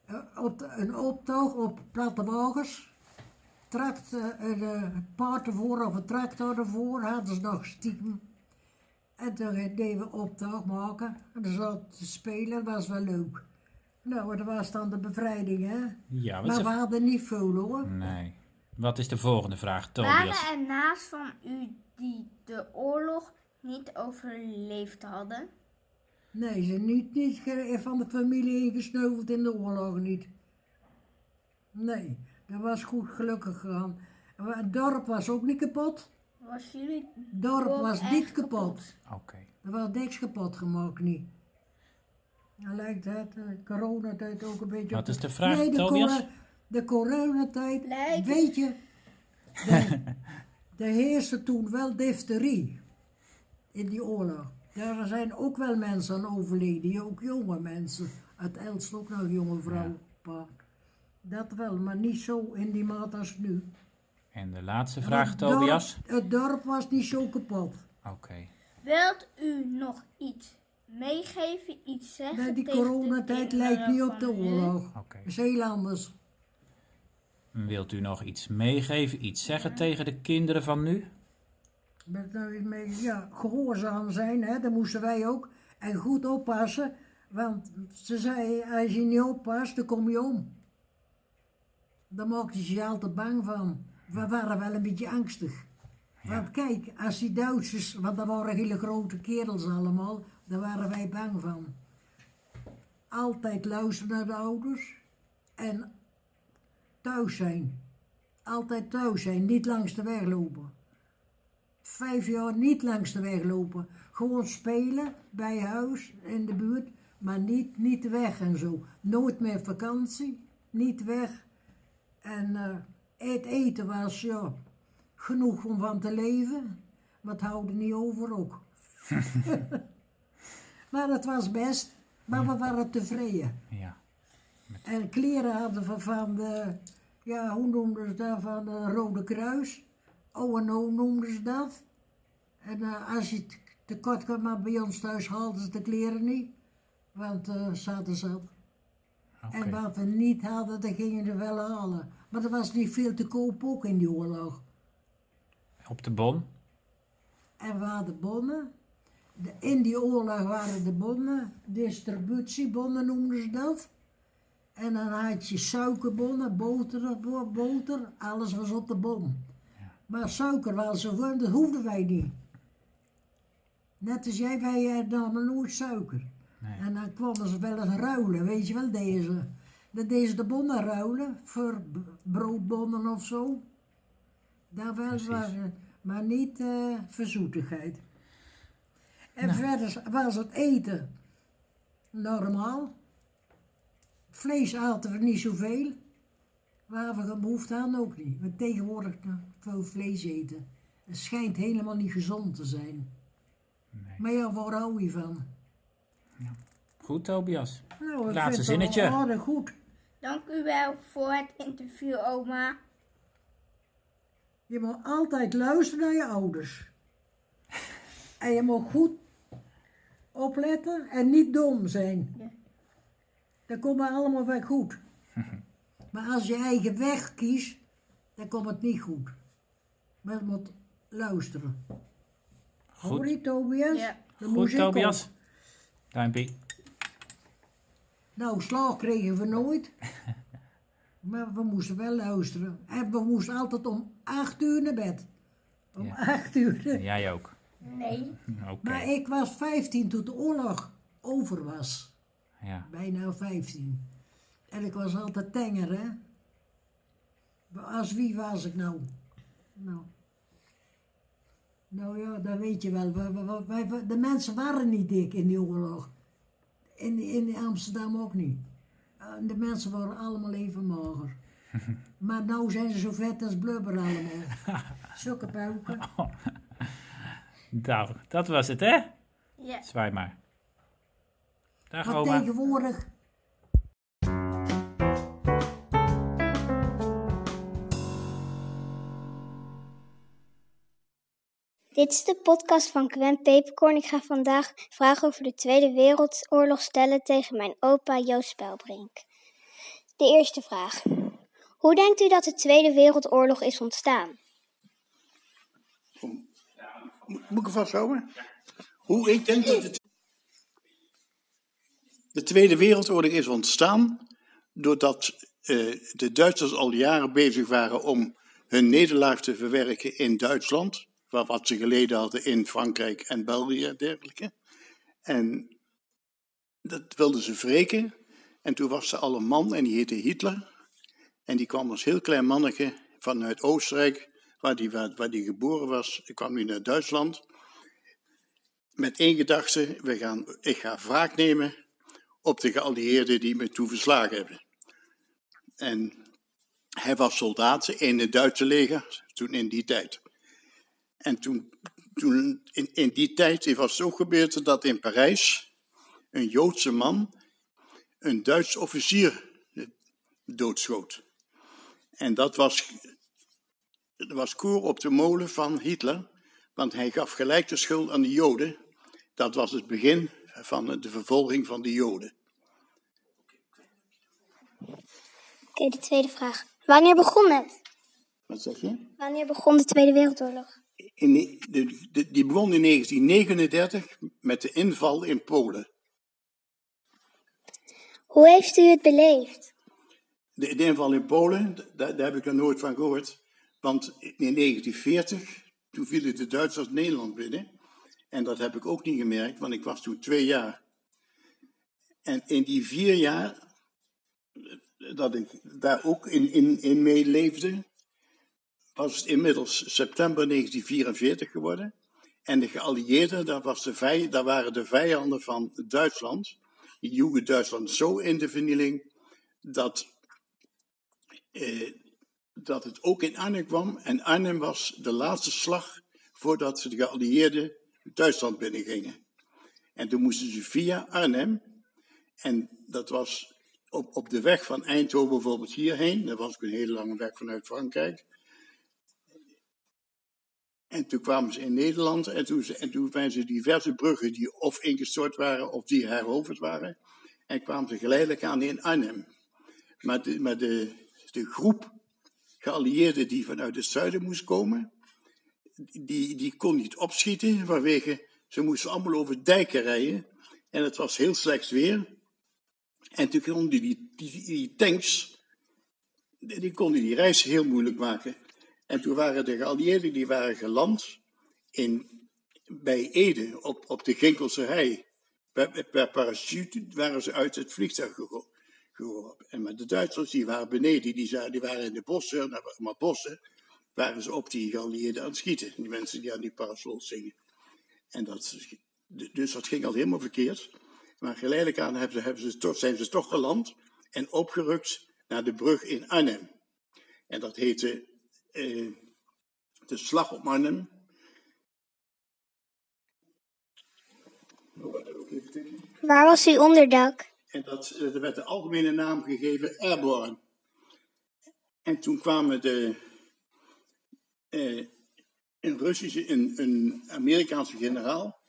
S13: Eh, op de- een optocht op platte wagens. Tract, eh, een eh, paard ervoor of een tractor ervoor hadden ze nog stiekem. En toen deden we optocht maken. En dan zat te spelen, dat was wel leuk. Nou, dat was dan de bevrijding, hè?
S14: Ja,
S13: maar we
S14: de-
S13: hadden niet veel hoor.
S14: Nee. Wat is de volgende vraag, Tobias?
S8: Waren er naast van u die de oorlog niet overleefd hadden?
S13: Nee, ze niet, niet van de familie ingesneuveld in de oorlog niet. Nee, dat was goed gelukkig gegaan. Het dorp was ook niet kapot.
S8: Was jullie
S13: Het dorp
S8: dorp
S13: was niet kapot.
S14: Oké.
S13: Er was niks kapot gemaakt niet. Dan lijkt het uh, coronatijd ook een beetje...
S14: Wat
S13: op
S14: is de vraag,
S13: nee, de
S14: Tobias?
S13: de coronatijd,
S8: Lijkt-
S13: weet je... de- Er heerste toen wel difterie in die oorlog. Daar zijn ook wel mensen aan overleden, ook jonge mensen. Het Elst ook nog jonge vrouw. pa. Dat wel, maar niet zo in die maat als nu.
S14: En de laatste vraag,
S13: Het dorp-
S14: Tobias.
S13: Het dorp was niet zo kapot.
S14: Oké.
S8: Wilt u nog iets meegeven, iets zeggen
S13: Nee, die coronatijd lijkt niet op de oorlog.
S14: Oké.
S13: Dat is heel anders.
S14: Wilt u nog iets meegeven, iets zeggen tegen de kinderen van nu?
S13: Nou mee, ja, gehoorzaam zijn, hè, dat moesten wij ook. En goed oppassen, want ze zei, als je niet oppast, dan kom je om. Daar maakte ze je altijd bang van. We waren wel een beetje angstig. Want kijk, als die Duitsers, want dat waren hele grote kerels allemaal, daar waren wij bang van. Altijd luisteren naar de ouders en thuis zijn. Altijd thuis zijn, niet langs de weg lopen vijf jaar niet langs de weg lopen. Gewoon spelen bij huis in de buurt, maar niet, niet weg en zo. Nooit meer vakantie, niet weg. En eh, het eten was ja, genoeg om van te leven, maar het houden niet over ook. maar het was best, maar we waren tevreden.
S14: Ja.
S13: En kleren hadden we van de, ja, hoe noemden ze dat, van de Rode Kruis. O&O noemden ze dat. En eh, als je tekort kwam, maar bij ons thuis haalden ze de kleren niet. Want eh ze hadden zat. En wat we niet hadden, dat gingen ze wel halen. Maar er was niet veel te koop ook in die oorlog.
S14: Op de bon?
S13: En we hadden bonnen. De, in die oorlog waren de bonnen, distributiebonnen noemden ze dat. En dan had je suikerbonnen, boter, bo- boter, alles was op de bon. Maar suiker was zo gewoon, dat hoefden wij niet. Net als jij, wij namen nooit suiker. En dan kwamen ze wel eens ruilen, weet je wel, deze. Dan deden ze de bonnen ruilen voor broodbonnen of zo. Daar wel waren, maar niet eh voor zoetigheid. En verder was het eten normaal. Vlees aten we niet zoveel. Waar we behoefte aan ook niet. We tegenwoordig nog veel vlees eten. Het schijnt helemaal niet gezond te zijn. Maar ja, waar hou je van?
S14: Goed, Tobias.
S13: Nou,
S14: Laatste zinnetje.
S13: aardig goed.
S8: Dank u wel voor het interview, oma.
S13: Je moet altijd luisteren naar je ouders. En je moet goed opletten en niet dom zijn. Dan komt het allemaal wel goed. Maar als je eigen weg kiest, dan komt het niet goed. Maar je moet luisteren. Hoor je, Tobias?
S8: Ja.
S13: Dan
S14: Goed. Tobias. Duimpie.
S13: Nou, slaag kregen we nooit. Maar we moesten wel luisteren. En we moesten altijd om acht uur naar bed. Om
S14: Ja.
S13: acht uur.
S14: En jij ook.
S8: Nee.
S14: Oké.
S13: Maar ik was 15 toen de oorlog over was.
S14: Ja.
S13: Bijna 15. En ik was altijd tenger, hè. Als wie was ik nou? Nou. Nou ja, dat weet je wel. We- we- we- wij- we- de mensen waren niet dik in die oorlog. In, in Amsterdam ook niet. Eh, De mensen waren allemaal even mager. Maar nou zijn ze zo vet als blubber allemaal. Zulke puiken.
S14: Nou, dat was het, hè?
S8: Ja.
S14: Zwaai maar. Dag,
S13: Maar
S14: oma.
S13: tegenwoordig
S5: Dit is de podcast van Gwen Peperkorn. Ik ga vandaag vragen over de Tweede Wereldoorlog stellen tegen mijn opa Joost Spelbrink. De eerste vraag. Hoe denkt u dat de Tweede Wereldoorlog is ontstaan?
S15: Moet ik hem vasthouden? Hoe ik denk dat de Tweede Wereldoorlog is ontstaan doordat eh, de Duitsers al jaren bezig waren om hun nederlaag te verwerken in Duitsland. Wat ze geleden hadden in Frankrijk en België en dergelijke. En dat wilden ze wreken. En toen was er al een man en die heette Hitler. En die kwam als heel klein manneke vanuit Oostenrijk, waar die, waar, die geboren was. Kwam nu naar Duitsland. Met één gedachte, we gaan, ik ga wraak nemen op de geallieerden die me toen verslagen hebben. En hij was soldaat in het Duitse leger, toen in die tijd. En toen, toen in, in die tijd was het zo gebeurd dat in Parijs een Joodse man een Duits officier doodschoot. En dat was, dat was koer op de molen van Hitler, want hij gaf gelijk de schuld aan de Joden. Dat was het begin van de vervolging van de Joden.
S5: Oké, de tweede vraag. Wanneer begon het?
S15: Wat zeg je?
S5: Wanneer begon de Tweede Wereldoorlog?
S15: In, de, de, die begon in 1939 met de inval in Polen.
S5: Hoe heeft u het beleefd?
S15: De, de inval in Polen, daar, daar, heb ik er nooit van gehoord. Want in 1940, toen vielen de Duitsers Nederland binnen. En dat heb ik ook niet gemerkt, want ik was toen twee jaar. En in die vier jaar dat ik daar ook in, in, in meeleefde, was het inmiddels september 1944 geworden. En de geallieerden, dat, was vij, waren de vijanden van Duitsland. Die joegen Duitsland zo in de vernieling dat, eh, dat het ook in Arnhem kwam. En Arnhem was de laatste slag voordat de geallieerden Duitsland binnengingen. En toen moesten ze via Arnhem, en dat was op, op de weg van Eindhoven bijvoorbeeld hierheen, dat was ook een hele lange weg vanuit Frankrijk. En toen kwamen ze in Nederland en toen, en toen waren ze diverse bruggen die of ingestort waren of die heroverd waren. En kwamen ze geleidelijk aan in Arnhem. Maar de, maar de, de groep geallieerden die vanuit het zuiden moest komen, die, die kon niet opschieten vanwege ze moesten allemaal over dijken rijden. En het was heel slecht weer. En toen konden die, die, die tanks, die konden die reis heel moeilijk maken. En toen waren de geallieerden, die waren geland in, bij Ede, op, op de Ginkelse Hei. Per, parachute waren ze uit het vliegtuig geworpen. En met de Duitsers, die waren beneden, die, die waren in de bossen, maar bossen, waren ze op die geallieerden aan het schieten. Die mensen die aan die parasols zingen. En dat, dus dat ging al helemaal verkeerd. Maar geleidelijk aan hebben ze, hebben ze toch, zijn ze toch geland en opgerukt naar de brug in Arnhem. En dat heette eh, de Slag op Arnhem.
S5: Waar was uw onderdak?
S15: En dat, er werd de algemene naam gegeven Airborne. En toen kwamen de, eh, een Russische, een, een Amerikaanse generaal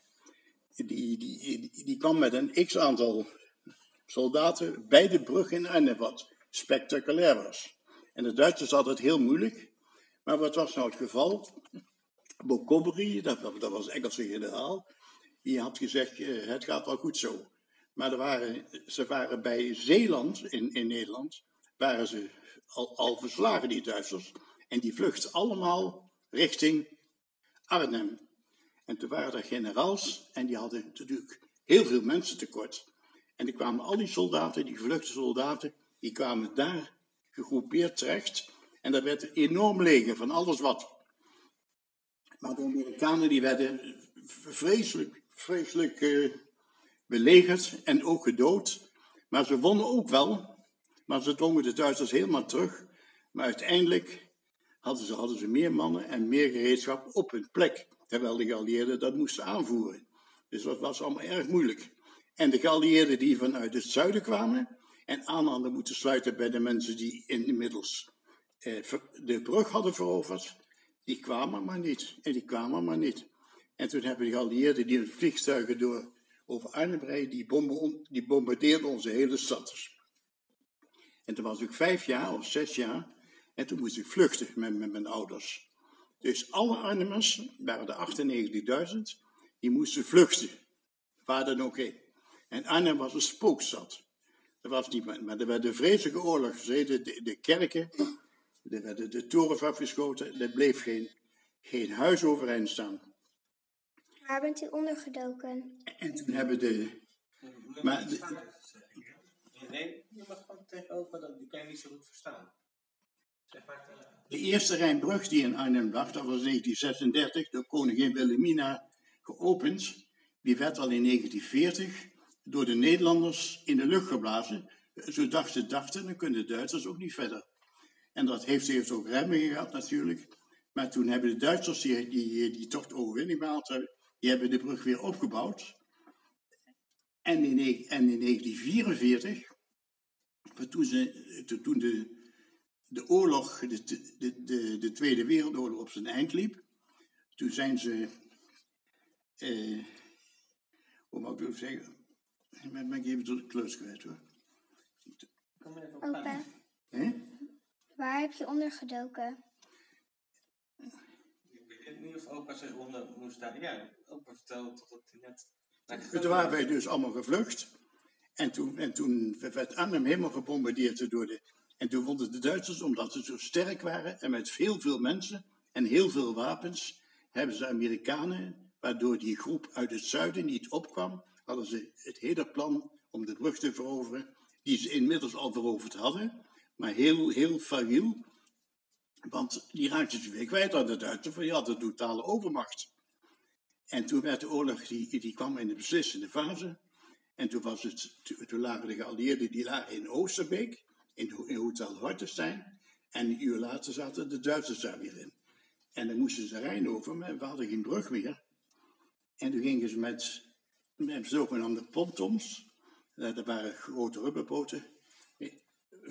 S15: die, die, die kwam met een x-aantal soldaten bij de brug in Arnhem, wat spectaculair was. En de Duitsers hadden het heel moeilijk. Maar wat was nou het geval? Montgomery, dat, dat was Engelse generaal, die had gezegd, eh, het gaat wel goed zo. Maar er waren, ze waren bij Zeeland, in, in Nederland, waren ze al, al verslagen, die Duitsers. En die vluchten allemaal richting Arnhem. En toen waren er generaals en die hadden natuurlijk heel veel mensen tekort. En die kwamen al die soldaten, die gevluchte soldaten, die kwamen daar gegroepeerd terecht. En dat werd enorm leger van alles wat. Maar de Amerikanen die werden vreselijk, vreselijk uh, belegerd en ook gedood. Maar ze wonnen ook wel. Maar ze dwongen de Duitsers helemaal terug. Maar uiteindelijk hadden ze, hadden ze meer mannen en meer gereedschap op hun plek terwijl de geallieerden dat moesten aanvoeren. Dus dat was allemaal erg moeilijk. En de geallieerden die vanuit het zuiden kwamen en aan hadden moeten sluiten bij de mensen die inmiddels eh, de brug hadden veroverd, die kwamen maar niet. En die kwamen maar niet. En toen hebben de geallieerden die vliegtuigen door over Arnhem rijden, die, die bombardeerden onze hele stad. En toen was ik vijf jaar of zes jaar en toen moest ik vluchten met, met mijn ouders. Dus alle Arnhemmers, waren er 98.000, die moesten vluchten. Waar dan ook heen. En Arnhem was een spookstad. Dat was niet, maar er werd een vreselijke oorlog gezeten. De, de kerken, er werden de torens afgeschoten. Er bleef geen, geen huis overeind staan.
S5: Waar bent u ondergedoken?
S15: En toen hebben de... Maar de-
S16: Nee, je mag gewoon tegenover, dat die kan je niet zo goed verstaan. Zeg maar, eh,
S15: De eerste Rijnbrug die in Arnhem lag, dat was in 1936 door koningin Wilhelmina geopend. Die werd al in 1940 door de Nederlanders in de lucht geblazen. Zo dachten ze, dachten, dan kunnen de Duitsers ook niet verder. En dat heeft, heeft ook remmingen gehad natuurlijk. Maar toen hebben de Duitsers die, die, die toch de overwinning behaald hebben, die hebben de brug weer opgebouwd. En in, en in 1944, maar toen, ze, toen de, de oorlog, de, de, de, de Tweede Wereldoorlog op zijn eind liep, toen zijn ze, eh, hoe mag ik het zeggen, ik ben even de klus kwijt hoor.
S5: Opa,
S15: Hè?
S5: Waar heb je ondergedoken?
S16: ik weet niet of opa zich onder moest daar. Ja, opa vertelde toch dat hij net.
S15: Toen waren wij dus allemaal gevlucht. En toen, en toen werd Arnhem helemaal gebombardeerd door de... En toen vonden de Duitsers, omdat ze zo sterk waren en met veel, veel mensen en heel veel wapens, hebben ze Amerikanen, waardoor die groep uit het zuiden niet opkwam, hadden ze het hele plan om de brug te veroveren, die ze inmiddels al veroverd hadden, maar heel, heel fragiel. Want die raakten ze weer kwijt aan de Duitsers, want die hadden totale overmacht. En toen werd de oorlog, die, die kwam in de beslissende fase. En toen, was het, toen lagen de geallieerden die lagen in Oosterbeek, in, ho- in Hotel Hortenstein. En een uur later zaten de Duitsers daar weer in. En dan moesten ze de Rijn over, maar we hadden geen brug meer. En toen gingen ze met, met zogenaamde pontons, eh, dat waren grote rubberboten,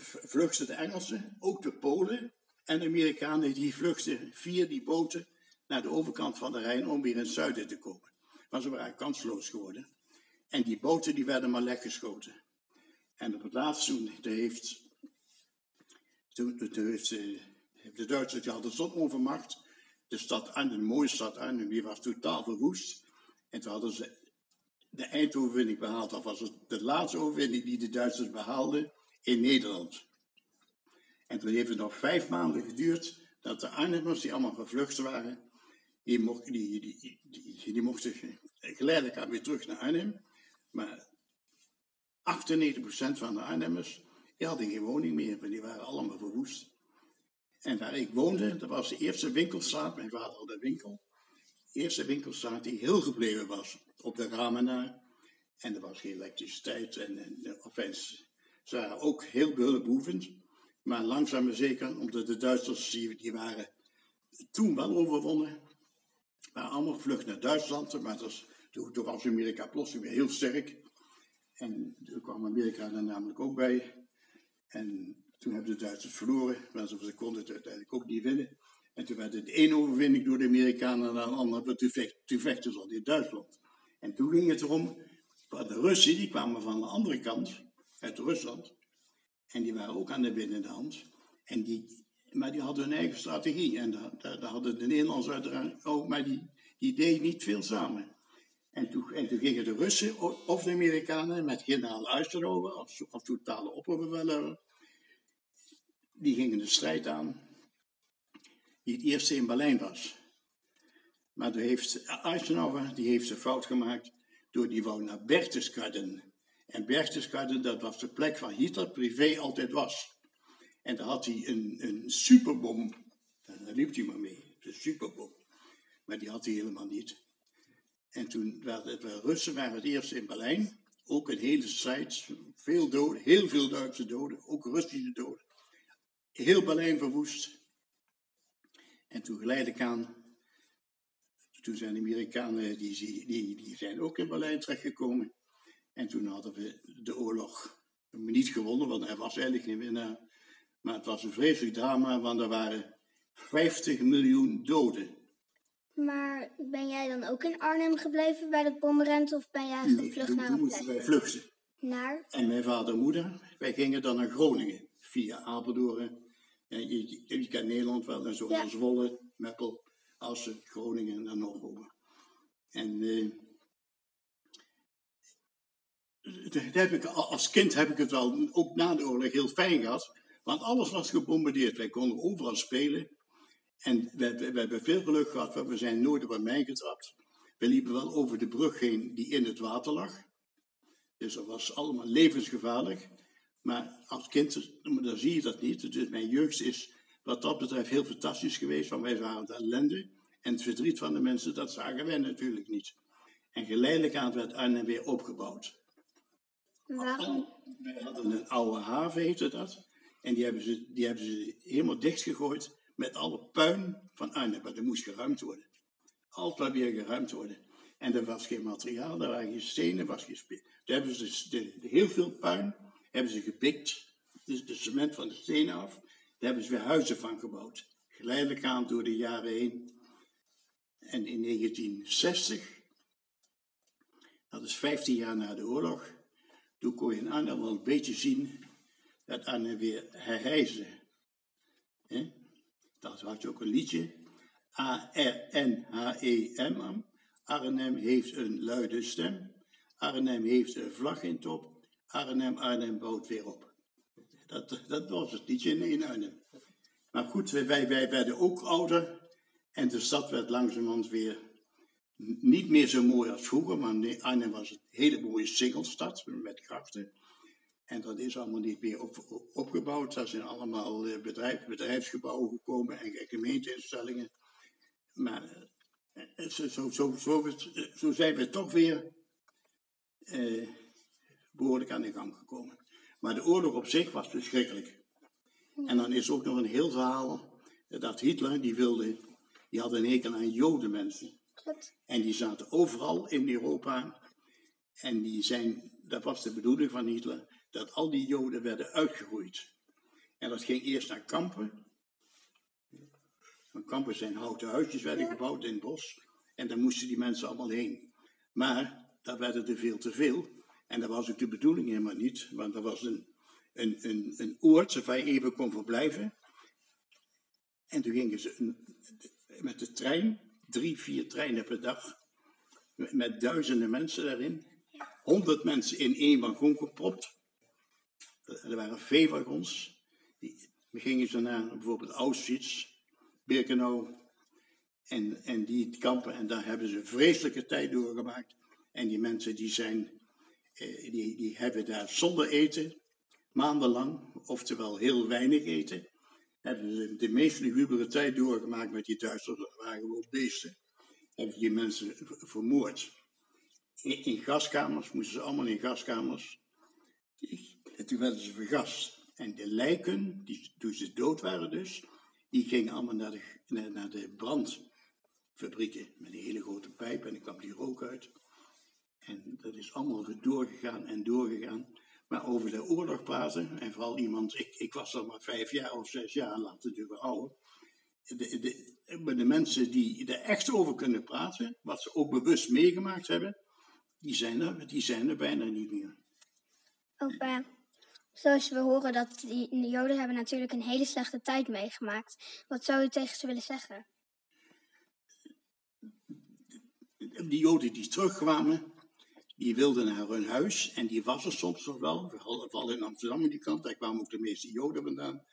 S15: vluchtten de Engelsen, ook de Polen en de Amerikanen, die vluchtten via die boten naar de overkant van de Rijn om weer in het zuiden te komen. Maar ze waren kansloos geworden. En die boten die werden maar lek geschoten. En op het laatst toen eh, heeft de Duitsers, die hadden zo'n overmacht. De stad Arnhem, mooie stad Arnhem, die was totaal verwoest. En toen hadden ze de eindoverwinning behaald. Dat was het de laatste overwinning die de Duitsers behaalden in Nederland. En toen heeft het nog vijf maanden geduurd dat de Arnhemmers, die allemaal gevlucht waren, die, mocht, die, die, die, die mochten geleidelijk aan weer terug naar Arnhem. Maar 98% van de Arnhemmers, die hadden geen woning meer, want die waren allemaal verwoest. En waar ik woonde, dat was de eerste winkelstraat, mijn vader had een winkel. De eerste winkelstraat die heel gebleven was, op de ramen na. En er was geen elektriciteit. En, en ze waren ook heel behulpbehoevend. Maar langzaam maar zeker, omdat de Duitsers, die, waren toen wel overwonnen. waren allemaal gevlucht naar Duitsland. Maar toen, toen was Amerika plotseling weer heel sterk. En toen kwam Amerika er namelijk ook bij. En toen hebben de Duitsers verloren. Maar ze konden het uiteindelijk ook niet winnen. En toen werd het de ene overwinning door de Amerikanen naar de andere. Toen, vecht, toen vechten ze al in Duitsland. En toen ging het erom. De Russen die kwamen van de andere kant, uit Rusland. En die waren ook aan de winnende. En die, maar die hadden hun eigen strategie. En daar, hadden de Nederlanders uiteraard ook. Maar die, die deden niet veel samen. En toen, en toen gingen de Russen of de Amerikanen met generaal Eisenhower als, totale opperbevelhebber. Die gingen de strijd aan. Die het eerste in Berlijn was. Maar toen heeft Eisenhower die heeft een fout gemaakt. Door die wou naar Berchtesgaden. En Berchtesgaden, dat was de plek waar Hitler privé altijd was. En daar had hij een, een superbom. Daar liep hij maar mee. Een superbom. Maar die had hij helemaal niet. En toen waren de Russen waren het eerst in Berlijn. Ook een hele strijd. Veel doden, heel veel Duitse doden. Ook Russische doden. Heel Berlijn verwoest. En toen geleidelijk aan. Toen zijn de Amerikanen, die, die, die zijn ook in Berlijn terechtgekomen. En toen hadden we de oorlog niet gewonnen, want hij was eigenlijk geen winnaar. Maar het was een vreselijk drama, want er waren 50 miljoen doden.
S5: Maar ben jij dan ook in Arnhem gebleven bij dat bomrent of ben jij gevlucht naar een plek?
S15: wij vluchten.
S5: Naar?
S15: En mijn vader en moeder, wij gingen dan naar Groningen, via Apeldoorn. Ja, je, je, je kent Nederland wel, en zo
S5: Ja.
S15: Zwolle, Meppel, Assen, Groningen en dan nog over. En eh, als kind heb ik het wel, ook na de oorlog, heel fijn gehad. Want alles was gebombardeerd. Wij konden overal spelen. En we, we, we hebben veel geluk gehad, want we zijn nooit op een mijn getrapt. We liepen wel over de brug heen die in het water lag. Dus dat was allemaal levensgevaarlijk. Maar als kind, dan zie je dat niet. Dus mijn jeugd is wat dat betreft heel fantastisch geweest. Want wij waren de ellende en het verdriet van de mensen, dat zagen wij natuurlijk niet. En geleidelijk aan werd Arnhem weer opgebouwd.
S5: Waarom?
S15: Hadden een oude haven, heette dat. En die hebben ze, die hebben ze helemaal dichtgegooid met alle puin van Arnhem. Maar dat moest geruimd worden. Altijd weer geruimd worden. En er was geen materiaal, er waren geen stenen, was geen Daar hebben ze dus de- heel veel puin hebben ze gepikt, dus de cement van de stenen af. Daar hebben ze weer huizen van gebouwd. Geleidelijk aan door de jaren heen. En in 1960, dat is 15 jaar na de oorlog, toen kon je in Arnhem wel een beetje zien dat Arnhem weer herrijzen. Hè? Dat je ook een liedje. A-R-N-H-E-M. Arnhem heeft een luide stem. Arnhem heeft een vlag in top. Arnhem, Arnhem bouwt weer op. Dat, dat was het liedje in, Arnhem. Maar goed, wij, wij, werden ook ouder. En de stad werd langzamerhand weer niet meer zo mooi als vroeger. Maar Arnhem was een hele mooie singelstad met grachten. En dat is allemaal niet meer op, op- opgebouwd. Daar zijn allemaal eh, bedrijf, bedrijfsgebouwen gekomen en gemeenteinstellingen. Maar eh, zo, zo, zo, zo, zijn we toch weer eh, behoorlijk aan de gang gekomen. Maar de oorlog op zich was verschrikkelijk. En dan is ook nog een heel verhaal eh, dat Hitler, die wilde, die had een hekel aan En die zaten overal in Europa. En die zijn, dat was de bedoeling van Hitler, dat al die joden werden uitgeroeid. En dat ging eerst naar kampen. Want kampen zijn houten huisjes werden gebouwd in het bos. En daar moesten die mensen allemaal heen. Maar daar werden er veel te veel. En dat was ook de bedoeling helemaal niet. Want dat was een, een, een, een oord waar je even kon verblijven. En toen gingen ze met de trein, drie, vier treinen per dag, met, duizenden mensen daarin. Honderd mensen in één wagon gepropt. Er waren veewagons. Die die gingen ze naar bijvoorbeeld Auschwitz, Birkenau en, en die kampen. En daar hebben ze vreselijke tijd doorgemaakt. En die mensen die zijn, eh, die, die hebben daar zonder eten, maandenlang, oftewel heel weinig eten, hebben ze de meest lugubere tijd doorgemaakt met die Duitsers. Dat waren gewoon beesten. Hebben die mensen vermoord. In, in gaskamers, moesten ze allemaal in gaskamers. En toen werden ze vergast. En de lijken, die, toen ze dood waren dus, die gingen allemaal naar de, naar, naar de brandfabrieken. Met een hele grote pijp en dan kwam die rook uit. En dat is allemaal doorgegaan en doorgegaan. Maar over de oorlog praten, en vooral iemand, ik, ik was dan maar vijf jaar of zes jaar, laat het weer ouder. De, de, de mensen die er echt over kunnen praten, wat ze ook bewust meegemaakt hebben, die zijn er, die zijn er bijna niet meer.
S5: Opa, zoals we horen dat die, de Joden hebben natuurlijk een hele slechte tijd meegemaakt. Wat zou u tegen ze willen zeggen?
S15: die Joden die terugkwamen, die wilden naar hun huis en die was er soms nog wel. Vooral in Amsterdam aan die kant, daar kwamen ook de meeste Joden vandaan.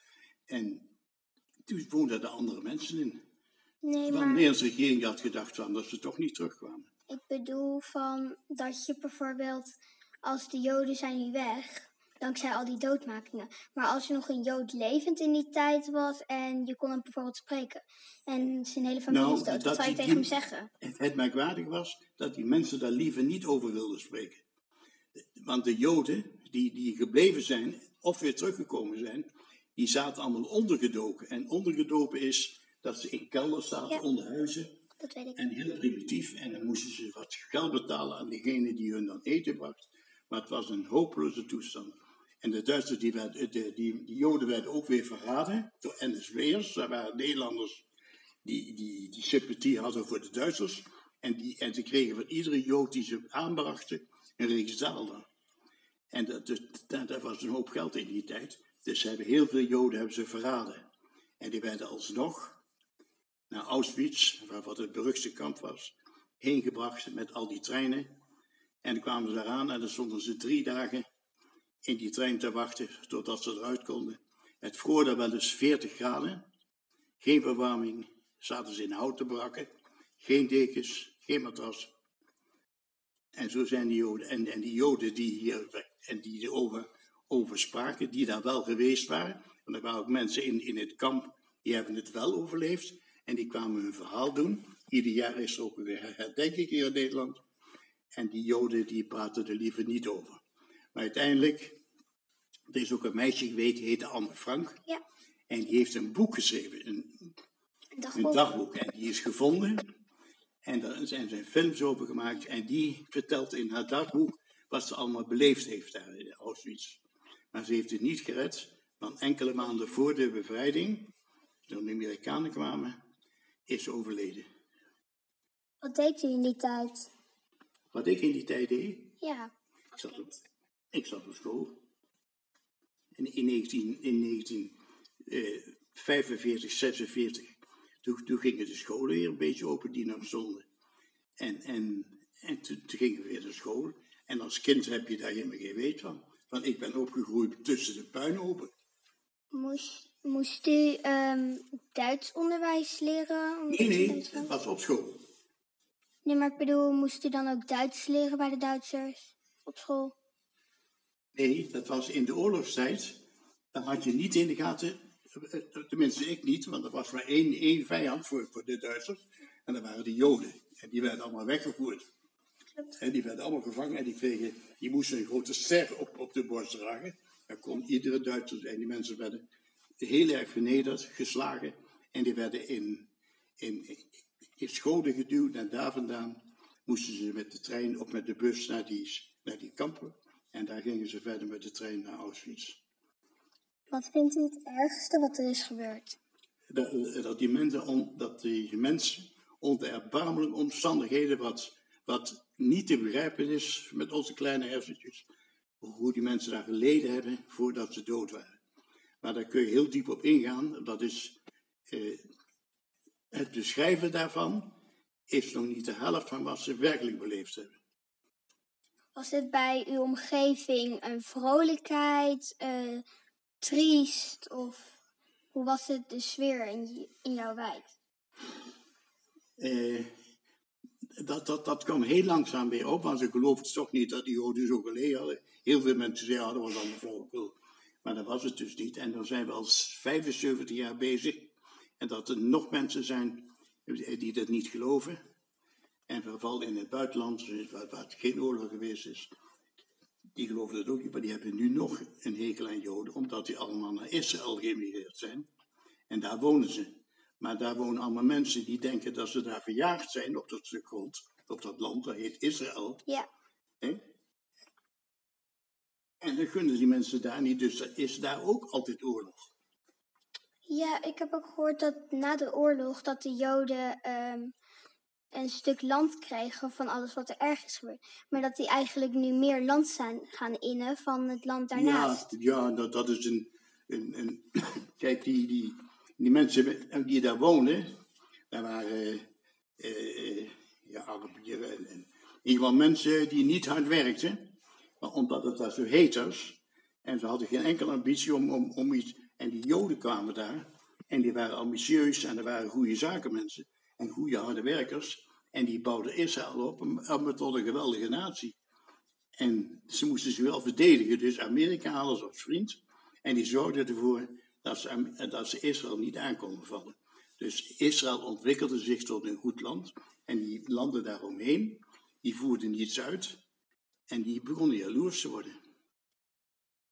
S15: En toen woonden er andere mensen in.
S5: Nee,
S15: Want de
S5: maar
S15: Nederlandse regering had gedacht van dat ze toch niet terugkwamen.
S5: ik bedoel van dat je bijvoorbeeld, als de Joden zijn nu weg, dankzij al die doodmakingen. Maar als er nog een Jood levend in die tijd was en je kon hem bijvoorbeeld spreken en zijn hele familie
S15: Nou,
S5: is dood, wat zou je
S15: die-
S5: tegen hem zeggen?
S15: Het, het merkwaardige was dat die mensen daar liever niet over wilden spreken. Want de Joden die, die gebleven zijn, of weer teruggekomen zijn, die zaten allemaal ondergedoken. En ondergedoken is dat ze in kelders zaten, onder huizen.
S5: Dat weet ik.
S15: En heel primitief. En dan moesten ze wat geld betalen aan degene die hun dan eten bracht. Maar het was een hopeloze toestand. En de Duitsers, die, werden, de, die, Joden werden ook weer verraden door NSW'ers. Dat waren Nederlanders die, die, die sympathie hadden voor de Duitsers. En, die, en ze kregen van iedere Jood die ze aanbrachten een riksdaalder. En dat, dat, dat, was een hoop geld in die tijd. Dus ze hebben heel veel Joden hebben ze verraden. En die werden alsnog naar Auschwitz, waar wat het beruchtste kamp was, heen gebracht met al die treinen. En kwamen ze eraan en dan stonden ze drie dagen in die trein te wachten totdat ze eruit konden. Het vroor daar wel eens 40 graden, geen verwarming, zaten ze in houten brakken. Geen dekens, geen matras. En zo zijn die Joden. En, en die Joden die hier en die erover over spraken, die daar wel geweest waren. Want er waren ook mensen in, in het kamp, die hebben het wel overleefd. En die kwamen hun verhaal doen. Ieder jaar is er ook weer herdenking hier in Nederland. En die Joden die praten er liever niet over. Maar uiteindelijk, er is ook een meisje geweest, die heette Anne Frank.
S5: Ja.
S15: En die heeft een boek geschreven, een,
S5: dagboek.
S15: een dagboek. En die is gevonden. En daar zijn zijn films over gemaakt. En die vertelt in haar dagboek wat ze allemaal beleefd heeft daar in Auschwitz. Maar ze heeft het niet gered, want enkele maanden voor de bevrijding, toen de Amerikanen kwamen, is ze overleden.
S5: Wat deed u in die tijd?
S15: Wat ik in die tijd deed,
S5: Ja,
S15: ik zat op, ik zat op school. In, in, 19, in 1945, 46, toen, toen gingen de scholen weer een beetje open die nog stonden. En, en, en toen, toen gingen we weer naar school. En als kind heb je daar helemaal geen weet van. Want ik ben opgegroeid tussen de puinhopen.
S5: Moest, moest u ehm, Duits onderwijs leren?
S15: Nee, nee, het was op school.
S5: Nee, maar ik bedoel, moest u dan ook Duits leren bij de Duitsers op school?
S15: Nee, dat was in de oorlogstijd. Dan had je niet in de gaten, eh, tenminste ik niet, want er was maar één, één vijand voor, voor de Duitsers. En dat waren de Joden. En die werden allemaal weggevoerd. En die werden allemaal gevangen en die kregen, die moesten een grote ster op, op de borst dragen. Dat kon iedere Duitser zijn. Die mensen werden heel erg vernederd, geslagen. En die werden in, in, in scholen geduwd en daar vandaan moesten ze met de trein of met de bus naar die, naar die kampen. En daar gingen ze verder met de trein naar Auschwitz.
S5: Wat vindt u het ergste wat er is gebeurd?
S15: Dat, dat die mensen, on- dat die mensen onder erbarmelijke omstandigheden, wat, wat niet te begrijpen is met onze kleine hersentjes, hoe die mensen daar geleden hebben voordat ze dood waren. Maar daar kun je heel diep op ingaan. Dat is eh, het beschrijven daarvan is nog niet de helft van wat ze werkelijk beleefd hebben.
S5: Was het bij uw omgeving een vrolijkheid, eh, triest of hoe was het de sfeer in, in jouw wijk?
S15: Eh, dat, dat, dat kwam heel langzaam weer op, want ze geloofden toch niet dat die Joden zo geleden hadden. Heel veel mensen zeiden, ja, dat was allemaal flauwekul. Maar dat was het dus niet. En dan zijn we al 75 jaar bezig. En dat er nog mensen zijn die dat niet geloven. En vooral in het buitenland, waar, waar geen oorlog geweest is, die geloven dat ook niet. Maar die hebben nu nog een hekel aan Joden, omdat die allemaal naar Israël geëmigreerd zijn. En daar wonen ze. Maar daar wonen allemaal mensen die denken dat ze daar verjaagd zijn op dat stuk grond, op dat land, dat heet Israël.
S5: Ja.
S15: En dan gunnen die mensen daar niet, dus er is daar ook altijd oorlog.
S5: Ja, ik heb ook gehoord dat na de oorlog dat de Joden ehm, een stuk land kregen van alles wat er erg is gebeurd. Maar dat die eigenlijk nu meer land zijn gaan innen van het land daarnaast.
S15: Ja, dat, dat is een. een, een kijk, die, die, die mensen die daar wonen, daar waren eh, eh, ja, Arabieren en, in mensen die niet hard werkten, maar omdat het daar zo heet was. En ze hadden geen enkele ambitie om, om, om iets. En die Joden kwamen daar en die waren ambitieus en er waren goede zakenmensen en goede harde werkers. En die bouwden Israël op om tot een geweldige natie. En ze moesten zich wel verdedigen, dus Amerika hadden ze als vriend. En die zorgden ervoor dat ze, Israël niet aan konden vallen. Dus Israël ontwikkelde zich tot een goed land. En die landen daaromheen, die voerden niets uit. En die begonnen jaloers te worden.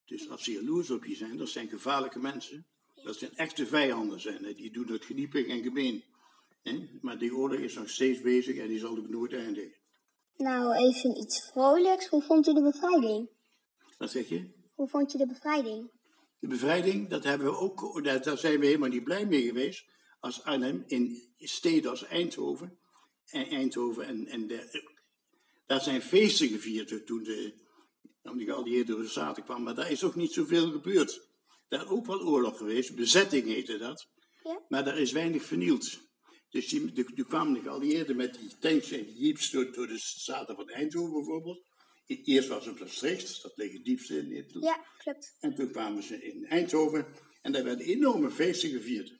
S15: Dus als ze jaloers op je zijn, dat zijn gevaarlijke mensen. Dat zijn echte vijanden zijn. Die doen het geniepig en gemeen. Hè. Maar die oorlog is nog steeds bezig en die zal ook nooit eindigen.
S5: Nou, even iets vrolijks. Hoe vond u de bevrijding?
S15: Wat zeg je?
S5: Hoe vond je de bevrijding?
S15: De bevrijding, dat hebben we ook, daar, zijn we helemaal niet blij mee geweest. Als Arnhem in steden als Eindhoven en Eindhoven en, en de, daar zijn feesten gevierd toen de, toen de geallieerden door de Staten kwamen. Maar daar is ook niet zoveel gebeurd. Daar is ook wel oorlog geweest, bezetting heette dat.
S5: Ja.
S15: Maar daar is weinig vernield. Dus die, de, toen kwamen de geallieerden met die tanks en die jeeps door, door de Staten van Eindhoven bijvoorbeeld. E- Eerst was het Maastricht, dat ligt het diepste in Nederland.
S5: Ja, klopt.
S15: En toen kwamen ze in Eindhoven en daar werden enorme feesten gevierd.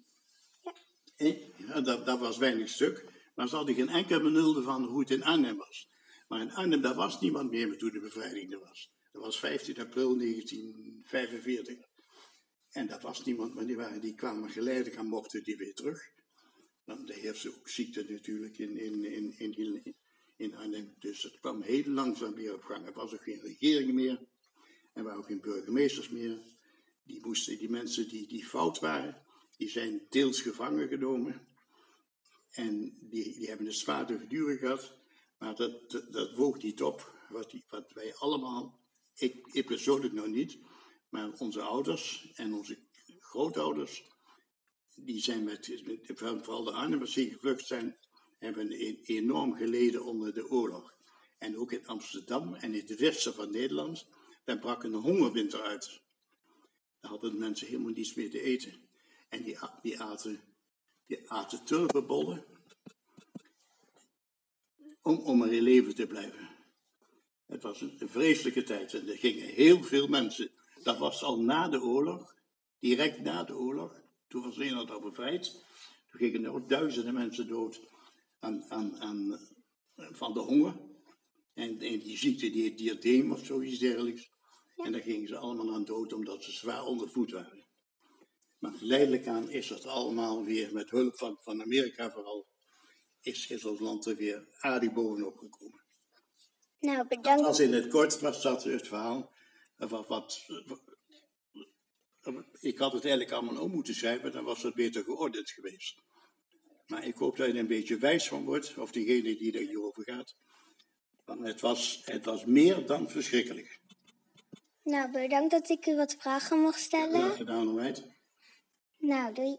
S15: Ja, dat, dat was weinig stuk. Maar ze hadden geen enkel benulde van hoe het in Arnhem was. Maar in Arnhem, daar was niemand meer toen de bevrijding er was. Dat was 15 april 1945. En dat was niemand, maar die, waren, die kwamen geleidelijk aan mochten die weer terug. Dan heerste ook ziekte natuurlijk in, in, in, in, in, in Arnhem. Dus het kwam heel langzaam weer op gang. Er was ook geen regering meer. Er waren ook geen burgemeesters meer. Die, moesten, die mensen die, die fout waren, die zijn deels gevangen genomen. En die, die hebben een zwaar verduren gehad. Maar dat, dat, dat woog niet op wat, die, wat wij allemaal, ik, ik persoonlijk nog niet, maar onze ouders en onze grootouders, die zijn met, vooral de Arnhemmers die gevlucht zijn, hebben e- enorm geleden onder de oorlog. En ook in Amsterdam en in het westen van Nederland, daar brak een hongerwinter uit. Daar hadden de mensen helemaal niets meer te eten. En die, aten, die aten om, om maar in leven te blijven. Het was een vreselijke tijd en er gingen heel veel mensen. Dat was al na de oorlog, direct na de oorlog. Toen was Nederland al bevrijd. Toen gingen er ook duizenden mensen dood aan, aan, aan, van de honger. En, en die ziekte, die diadeem of zoiets dergelijks. En daar gingen ze allemaal aan dood omdat ze zwaar ondervoed waren. Maar geleidelijk aan is dat allemaal weer met hulp van, van Amerika vooral, is, is ons land er weer aardig bovenop gekomen.
S5: Nou, bedankt.
S15: Als in het kort was dat het verhaal. eh, Wat, wat, ik had het eigenlijk allemaal om moeten schrijven, dan was het beter geordend geweest. Maar ik hoop dat je er een beetje wijs van wordt, of diegene die er hierover gaat. Want het was, het was meer dan verschrikkelijk.
S5: Nou, bedankt dat ik u wat vragen mocht stellen.
S15: Graag gedaan.
S5: Nou, doei.